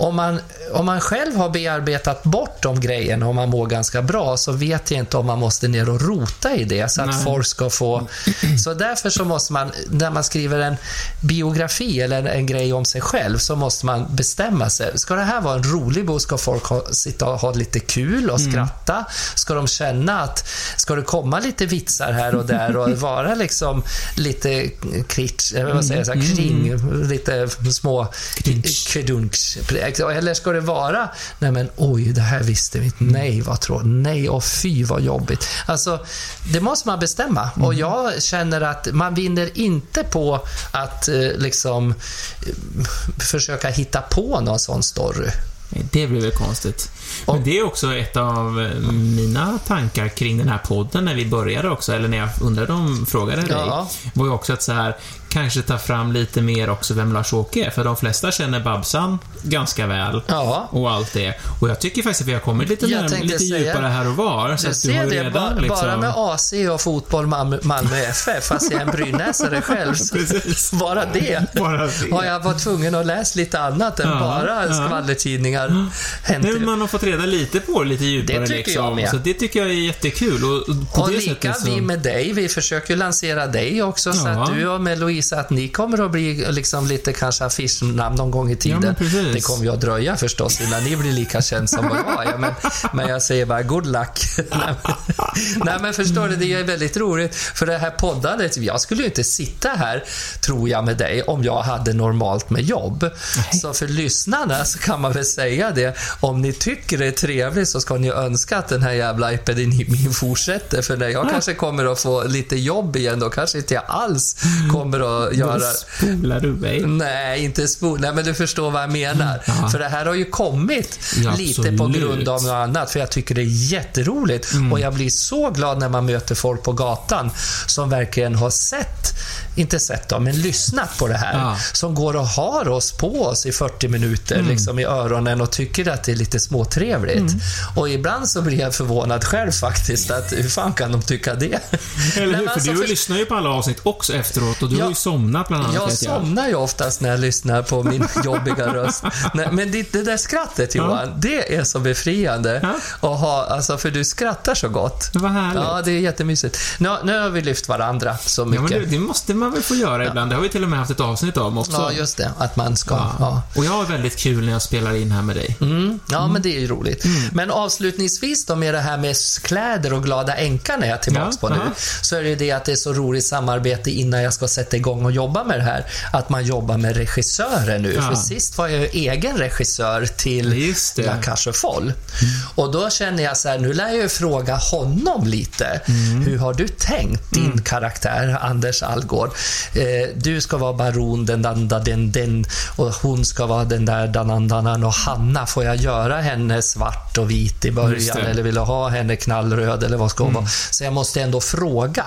om man, om man själv har bearbetat bort de grejerna och man mår ganska bra så vet jag inte om man måste ner och rota i det så att Nej. folk ska få... *clears throat* Så därför så måste man, när man skriver en biografi eller en, en grej om sig själv så måste man bestämma sig. Ska det här vara en rolig bok? Ska folk ha, sitta och ha lite kul och skratta? Ska de känna att, ska det komma lite vitsar här och där och *laughs* vara liksom lite kritsch, vad säger jag, här, kring, lite små Eller ska det vara, nej men oj, det här visste vi inte. Nej, vad tråkigt. Nej, och fy vad jobbigt. Alltså, det måste man bestämma. Och jag känner att man vinner inte på att eh, liksom eh, försöka hitta på någon sån story. Det blir väl konstigt. Och- Men det är också ett av eh, mina tankar kring den här podden när vi började också, eller när jag undrade om, frågade dig, Ja. var ju också att så här, kanske ta fram lite mer också vem Lars-Åke är, för de flesta känner Babsan ganska väl. Ja. Och allt det. Och jag tycker faktiskt att vi har kommit lite, Jag närmare, lite säga- djupare här och var. Så Du att du har ser ju det, redan bara, liksom... bara med AC och fotboll Malmö, FF, fast jag är en brynäsare *laughs* själv. Bara det. Bara det. Har jag varit tvungen att läsa lite annat än Ja, bara ja. skvallertidningar. Hänt Nu man har fått reda lite på lite djupare Det tycker liksom. jag med. Så det tycker jag är jättekul. Och, och Och lika så... vi med dig, vi försöker ju lansera dig också, så att du och med Louisa, att ni kommer att bli liksom lite kanske affischnamn någon gång i tiden. precis. det kommer ju att dröja förstås innan ni blir lika känd som vad jag är, men, men jag säger bara good luck. *laughs* Nej, men, nej men förstår du, det är väldigt roligt, för det här poddandet, jag skulle ju inte sitta här, tror jag, med dig om jag hade normalt med jobb. Så för lyssnarna så kan man väl säga det, om ni tycker det är trevligt så ska ni önska att den här jävla epidemin fortsätter, för när jag kanske kommer att få lite jobb igen, då kanske inte jag alls kommer att göra... Då spolar du mig. Nej, inte spol. Nej, men du förstår vad jag menar. Ja. För det här har ju kommit Ja, lite på absolut. grund av något annat. För jag tycker det är jätteroligt. Mm. Och jag blir så glad när man möter folk på gatan som verkligen har sett, inte sett dem, men lyssnat på det här. Ja. Som går och har oss på oss i 40 minuter Mm. liksom i öronen och tycker att det är lite småtrevligt. Mm. Och ibland så blir jag förvånad själv faktiskt. Att hur fan kan de tycka det? Eller hur? men För alltså, du för- lyssnar ju på alla avsnitt också efteråt och du Ja. har ju somnat bland annat. Jag somnar ju oftast när jag lyssnar på min *laughs* jobbiga röst. Nej, men det, det där skrattet Johan, det är så befriande. Ja. Att ha, alltså, för du skrattar så gott. Vad härligt. Ja, det är jättemysigt. Nu, nu har vi lyft varandra så Ja, men mycket. det, det måste man väl få göra ibland. Det har vi till och med haft ett avsnitt om också. Ja, just det. Att man ska... Ja. Ja. Och jag har väldigt kul när jag spelar in här med dig. Mm, ja, men det är ju roligt. Mm. Men avslutningsvis då med det här med kläder och glada änkan är jag tillbaks Ja, på nu. Så är det ju det att det är så roligt samarbete innan jag ska sätta igång och jobba med det här. Att man jobbar med regissörer nu. Ja. För sist var jag ju egen regissör till. La Cage aux Folles. Och då känner jag så här, nu lär jag ju fråga honom lite. Mm. Hur har du tänkt din karaktär, Anders Algård? Eh, du ska vara baron, den, den, den, den och hon ska vara den där danandanan och Hanna, får jag göra henne svart och vit i början. Mm. eller vill du ha henne knallröd eller vad ska hon vara? Så jag måste ändå fråga.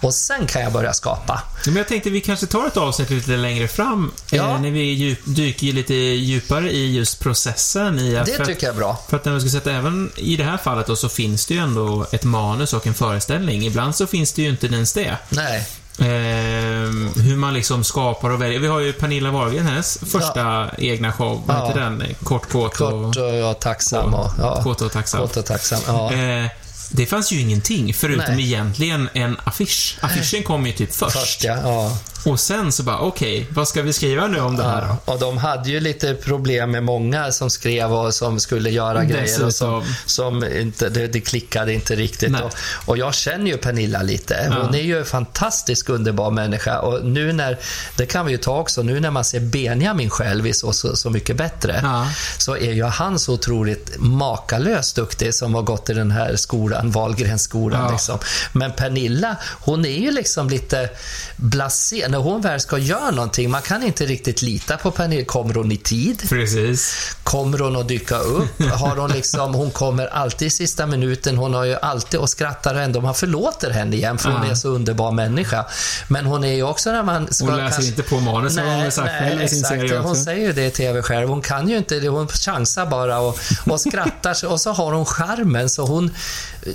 Och sen kan jag börja skapa. Men jag tänkte vi kanske tar ett avsnitt lite längre fram. Ja. Eh, när vi djup, dyker lite djupare i just processen i. Det tycker jag är bra. För att när man ska sätta, även i det här fallet då, så finns det ju ändå ett manus och en föreställning. Ibland så finns det ju inte ens det. Nej. Ehm, hur man liksom skapar och väljer. Vi har ju Pernilla Wahlgren, hennes första egna show. Vad Ja. heter den? Kort, kåt och... Kort och ja, tacksam och... Ja. Kåt och tacksam. Kort och tacksam. Ja. Eh, det fanns ju ingenting, förutom Nej. egentligen en affisch. Affischen kom ju typ först. Först ja. ja. Och sen så bara, okej, vad ska vi skriva nu om det här då? Och de hade ju lite problem med många som skrev och som skulle göra grejer och som, Dessutom. som inte, det, det klickade inte riktigt. Och, och jag känner ju Pernilla lite. Ja. Hon är ju en fantastisk underbar människa och nu när, det kan vi ju ta också, nu när man ser Benjamin själv i Så, så, så mycket bättre, Ja. så är ju han så otroligt makalöst duktig som har gått i den här skolan, Wahlgrensskolan Ja. liksom. Men Pernilla, hon är ju liksom lite blasé. När hon väl ska göra någonting, man kan inte riktigt lita på Pernilla. Kommer hon i tid? Precis. Kommer hon att dyka upp? Har hon liksom, hon kommer alltid i sista minuten. Hon har ju alltid och skrattar ändå. Man förlåter henne igen för hon Ja. är så underbar människa. Men hon är ju också när man ska... Hon läser inte på manus, har hon väl sagt själv i sin exakt. serie Hon också. säger ju det i TV själv. Hon kan ju inte det. Hon chansar bara och, och skrattar och så har hon charmen. Så hon,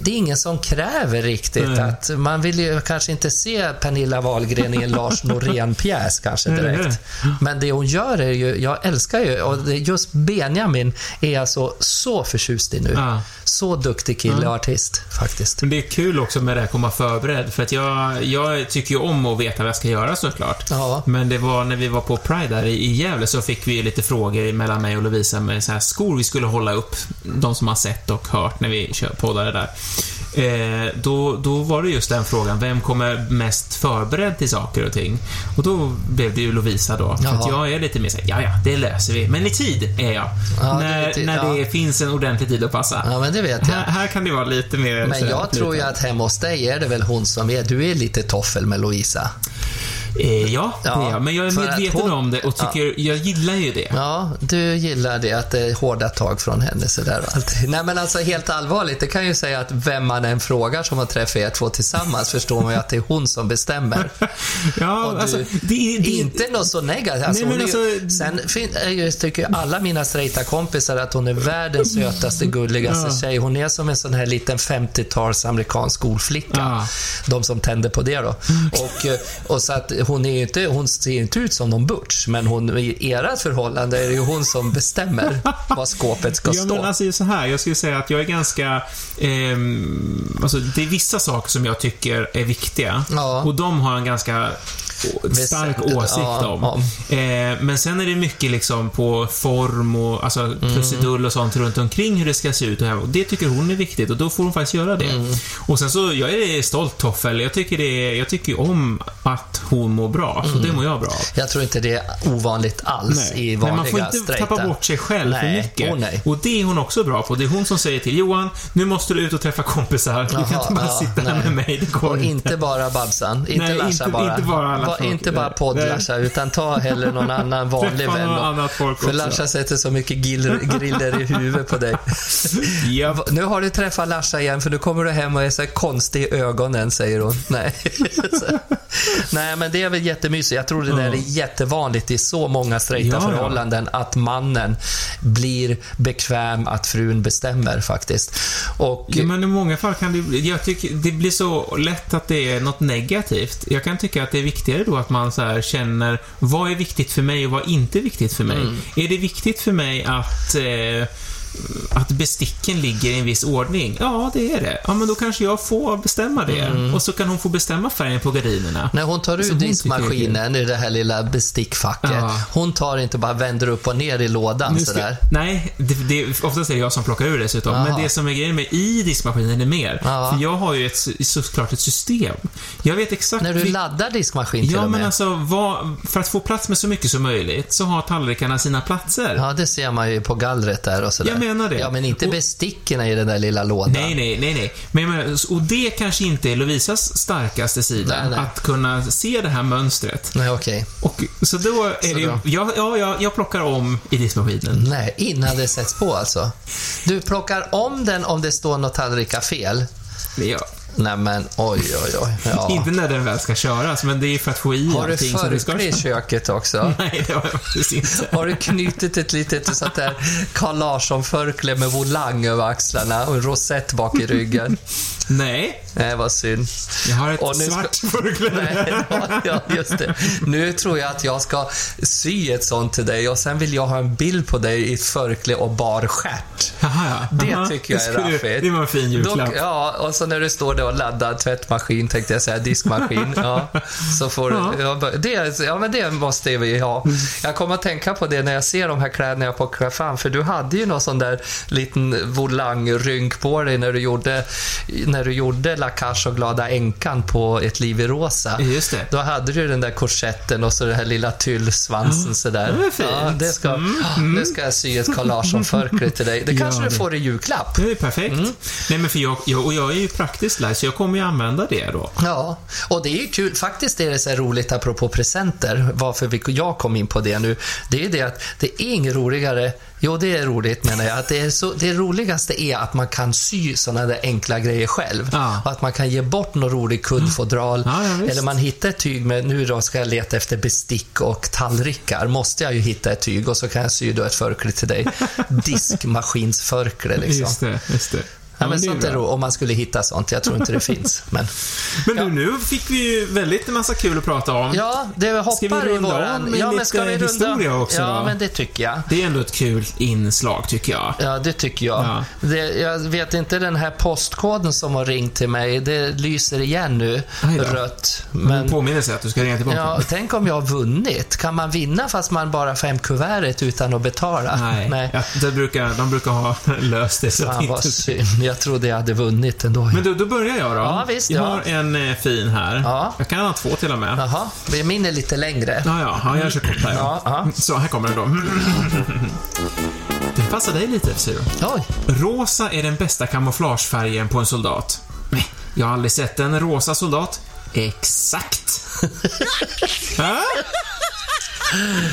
det är ingen som kräver riktigt Nej. att... Man vill ju kanske inte se Pernilla Wahlgren i en Lars Norén-pjäs kanske *laughs* direkt. Men det hon gör är ju... Jag älskar ju... Och just Benjamin är jag så, så förtjust i nu. Ja. Så duktig kille och artist faktiskt. Men det är kul också med det här att komma förberedd, för att jag, jag tycker ju om att veta vad jag ska göra såklart. Ja. Men det var när vi var på Pride där i Gävle så fick vi lite frågor mellan mig och Lovisa med så här skor vi skulle hålla upp. De som har sett och hört när vi poddade där. Eh, då, då var det just den frågan, vem kommer mest förberedd till saker och ting? Och då blev det ju Lovisa då. För att jag är lite mer såhär, ja ja, det löser vi. Men i tid är jag. Ja, det är när tid, när ja. det finns en ordentlig tid att passa. Ja, men det vet jag. Här, här kan det vara lite mer... Men jag tror ju att hemma hos dig är det väl hon som är... Du är lite toffel med Lovisa. Eh, ja, det Ja, är jag. Men jag är medveten hon- om det och tycker, jag gillar ju det. Ja, du gillar det, att det är hårda tag från henne sådär. Nej men alltså helt allvarligt, det kan ju säga att vem man än frågar som har träffat er två tillsammans förstår man ju att det är hon som bestämmer. *laughs* Ja, Och du, alltså, det, det, inte något så negativt. Alltså, Nej, men är ju, alltså- sen fin, tycker alla mina straighta kompisar att hon är världens *laughs* sötaste, gulligaste Ja. tjej. Hon är som en sån här liten 50-tals amerikansk skolflicka. Ja. De som tänder på det då. Och, eh, och så att hon är inte, hon ser inte ut som någon butch, men hon, i ert förhållande är det ju hon som bestämmer *laughs* var skåpet ska Ja, stå. men alltså så här, jag skulle säga att jag är ganska... ehm, alltså, det är vissa saker som jag tycker är viktiga. Ja. Och de har en ganska stark åsikt ja, om. ja. Eh, men sen är det mycket liksom på form och alltså Mm. krusidull och sånt runt omkring hur det ska se ut. Och, här. och det tycker hon är viktigt och då får hon faktiskt göra det. Mm. Och sen så, jag är stolt Toffel. Jag tycker, det jag tycker om att hon mår bra, så det mår jag bra av. Jag tror inte det är ovanligt alls i Men vanliga man får inte straighta. tappa bort sig själv Nej, för mycket. nej. Och det är hon också bra på. Det är hon som säger till Johan, nu måste du ut och träffa kompisar. Du kan inte bara ja, sitta här nej. med mig. Det går Och inte. inte bara Babsan, inte Nej, Larsa bara. inte bara. Ta folk. inte bara podd-Larsa, utan ta hellre någon *laughs* annan vanlig vän. annat folk För. Larsa sätter så mycket griller i huvudet på dig. *laughs* Japp. Nu har du träffat Larsa igen, för nu kommer du hem och är så konstig i ögonen, säger hon. Nej. *laughs* Nej, men det är väl jättemysigt. Jag tror det där är jättevanligt i så många straighta Ja, ja. förhållanden, att mannen blir bekväm att frun bestämmer faktiskt. Och Ja, men i många fall kan det bli- jag tycker det blir så lätt att det är något negativt. Jag kan tycka att det är viktigare då att man så känner vad är viktigt för mig och vad är inte viktigt för mig. Mm. Är det viktigt för mig att eh, att besticken ligger i en viss ordning? Ja, det är det. Ja, men då kanske jag får bestämma det. Mm. Och så kan hon få bestämma färgen på gardinerna. När hon tar ur diskmaskinen i det här lilla bestickfacket, Ja. hon tar inte bara vänder upp och ner i lådan ska- sådär. Nej, det, det, oftast är det jag som plockar ur dessutom. Jaha. Men det som är grejen med i diskmaskinen är mer. Ja. För jag har ju ett, såklart ett system. Jag vet exakt När du vil- laddar diskmaskin till Ja, men alltså, vad, för att få plats med så mycket som möjligt så har tallrikarna sina platser. Ja, det ser man ju på gallret där och sådär. Jag menar det. Ja, men inte Och- besticken i den där lilla lådan. Nej, nej, nej, nej. Men, jag menar, och det kanske inte är Lovisas starkaste sida, Nej, nej. att kunna se det här mönstret. Nej, okej. Och, så då är Så det då- ja, ja, ja, jag plockar om i diskmaskinen. Nej, innan det sätts på alltså. Du plockar om den om det står något tallrikar fel. Men jag, Nej men oj, oj, oj. Ja. *laughs* Inte när den väl ska köras, men det är för att få i Har du förkläde i köket också? *laughs* Nej, det har jag faktiskt inte. Har du knutit ett litet sånt där Carl Larsson-förkläde med volang över axlarna och en rosett bak i ryggen? *laughs* Nej, Nej, vad synd. jag har ett nu ska- svart förkläde. Nej, *laughs* ja, just det. Nu tror jag att jag ska sy ett sånt till dig och sen vill jag ha en bild på dig i ett förkläde och bar stjärt. Ja. Det Jaha, tycker jag är raffigt. Det var en fin julklapp. Dock, ja, och så när du står där och laddar tvättmaskin, tänkte jag säga, diskmaskin. *laughs* Ja, så får. Ja. Ja. det, ja, men det måste vi ha. Jag kommer att tänka på det när jag ser de här kläderna jag plockar fram, för du hade ju någon sån där liten volangrynk på dig när du gjorde, när du gjorde La Cage och Glada Änkan på Ett liv i rosa. Just det. Då hade du den där korsetten och så den här lilla tyllsvansen sådär. det var fint. Ja, det ska, det ska jag sy ett Carl Larsson-förkläde till dig. Det kanske Ja, du får i julklapp. Det är perfekt. Mm. Nej, men för jag, jag, och jag är ju praktisk lärd, så jag kommer ju använda det då. Ja, och det är ju kul. Faktiskt är det så här roligt apropå presenter, varför vi, jag kom in på det nu. Det är det att det är inget roligare Jo, det är roligt menar jag. Att det, är så, det roligaste är att man kan sy sådana där enkla grejer själv. Ja. Och att man kan ge bort någon rolig kuddfodral. Ja, ja, visst. eller man hittar ett tyg med, nu då ska jag leta efter bestick och tallrikar. Måste jag ju hitta ett tyg och så kan jag sy då ett förkläde till dig. *laughs* Diskmaskinsförkläde liksom. Just det, just det. Ja, men sånt är bra. ro, om man skulle hitta sånt. Jag tror inte det *laughs* finns. Men, Men du, nu fick vi ju väldigt massa kul att prata om. ja, det hoppar Ska vi i runda våran... om med ja, men ska vi runda... historia också Ja, då? men det tycker jag. Det är ändå ett kul inslag, tycker jag. Ja, det tycker jag. Ja. Det, jag vet inte den här postkoden som har ringt till mig. Det lyser igen nu, rött. Men Men, påminnelse att du ska ringa tillbaka. ja, tänk om jag har vunnit. Kan man vinna fast man bara får hem kuvertet utan att betala? Nej, Nej. Ja, det brukar, de brukar ha *laughs* löst det så att Fan vad inte... synd. Jag trodde jag hade vunnit ändå. Men då, då börjar jag då. Ja, visst, jag ja. har en eh, fin här. Ja. Jag kan ha två till och med. Jaha, min är lite längre. Ja, ja, ja jag kör kort här. Ja, ja. Så, här kommer den då. Den passar dig lite, ser du. Oj, Rosa är den bästa kamouflagefärgen på en soldat. Nej, jag har aldrig sett en rosa soldat. Exakt! *laughs*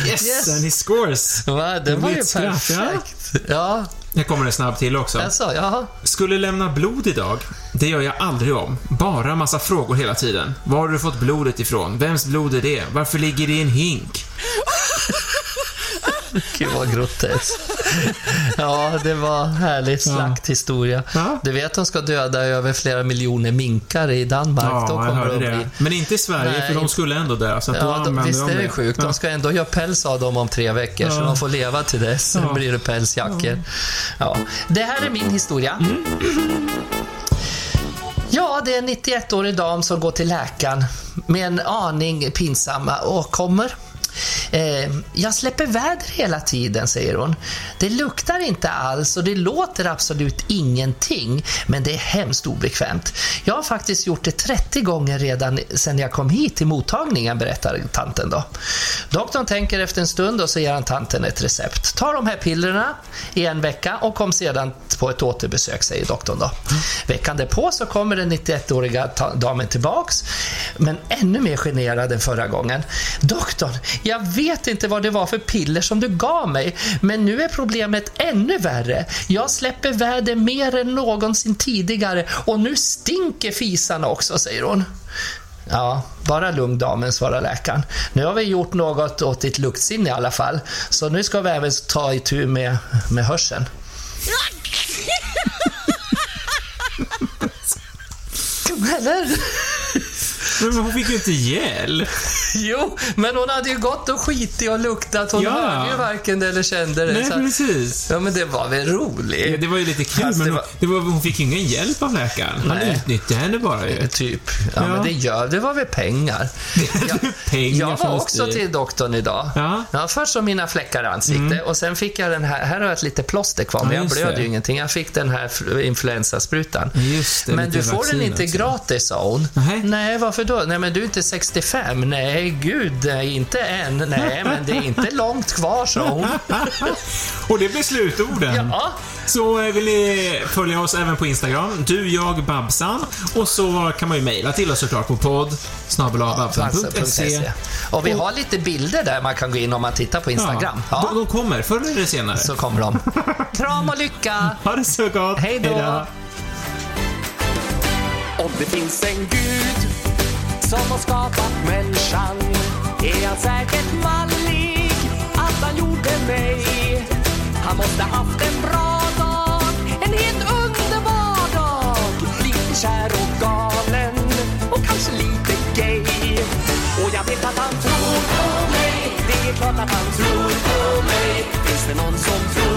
Yes, Yes. and he scores. va? det var ju ja. perfekt. Ja, Här kommer det snabb till också. alltså, jaha. Skulle lämna blod idag. Det gör jag aldrig om. Bara massa frågor hela tiden. Var har du fått blodet ifrån? Vems blod är det? Varför ligger det i en hink? Gud vad groteskt. Ja, det var härlig slakthistoria. Ja. Du vet att de ska döda över flera miljoner minkar i Danmark. Ja, Då jag kommer hörde de det. bli... Men inte i Sverige, Nej, för de skulle ändå dö. Så att Ja, de, visst de är det sjukt. Ja. De ska ändå göra päls av dem om tre veckor, så Ja. de får leva till dess. Sen Ja. blir det pälsjackor. Ja. Det här är min historia. Mm. Ja, det är en 91-årig dam som går till läkaren med en aning pinsamma åkommor. Eh, jag släpper väder hela tiden, säger hon. Det luktar inte alls och det låter absolut ingenting, men det är hemskt obekvämt. Jag har faktiskt gjort det 30 gånger redan sedan jag kom hit till mottagningen, berättar tanten då. Doktorn tänker efter en stund och så ger han tanten ett recept. Ta de här pillerna i en vecka och kom sedan på ett återbesök, säger doktorn då. Veckan därpå så kommer den 91-åriga damen tillbaks, men ännu mer generad än förra gången. Doktorn, jag vet inte vad det var för piller som du gav mig, men nu är problemet ännu värre. Jag släpper väder mer än någonsin tidigare och nu stinker fisarna också, säger hon. Ja, bara lugn damen, svarar läkaren. Nu har vi gjort något åt ditt luktsinne i alla fall, så nu ska vi även ta itu med, med hörseln. *laughs* Eller? Men hon fick ju inte hjälp. *laughs* Jo, men hon hade ju gått och skitit och luktat. Hon Ja. hörde ju varken det eller kände det. Nej, så- precis. Ja, men det var väl Ja, roligt? det var ju lite kul, Fast men det var- det var, hon fick ingen hjälp av läkaren. Han Nej. utnyttjade henne bara ju. Typ. Ja, Ja. men det gör det var väl pengar. *laughs* Pengar Jag var också styr. till doktorn idag. Ja. Mm. först så mina fläckar i ansiktet och sen fick jag den här, här har jag ett litet plåster kvar, men Ja, jag blöder det. ju ingenting. Jag fick den här influensasprutan. Just det, men du får den inte också. gratis, sa hon. Nej. Nej, varför då? Nej, men du är inte 65. Nej, gud, nej, inte än. Nej, men det är inte *laughs* långt kvar, hon. *laughs* Och det blir slutorden. Ja, Så eh, vill ni följa oss även på Instagram, du, jag, Babsan. Och så kan man ju mejla till oss såklart på podd snabel-a-babsan.se. Och vi har lite bilder där man kan gå in om man tittar på Instagram. Ja, Ja, De, de kommer förr eller senare. så kommer de. Kram och lycka! Ha det så gott. Hej då. Om det finns en gud som har skapat människan är han säkert mallig att han gjorde mig. Han måste haft en bra dag, en helt underbar dag. Lite kär och galen och kanske lite gay. Och jag vet att han tror på mig, det är klart att han tror på mig. Finns det någon som tror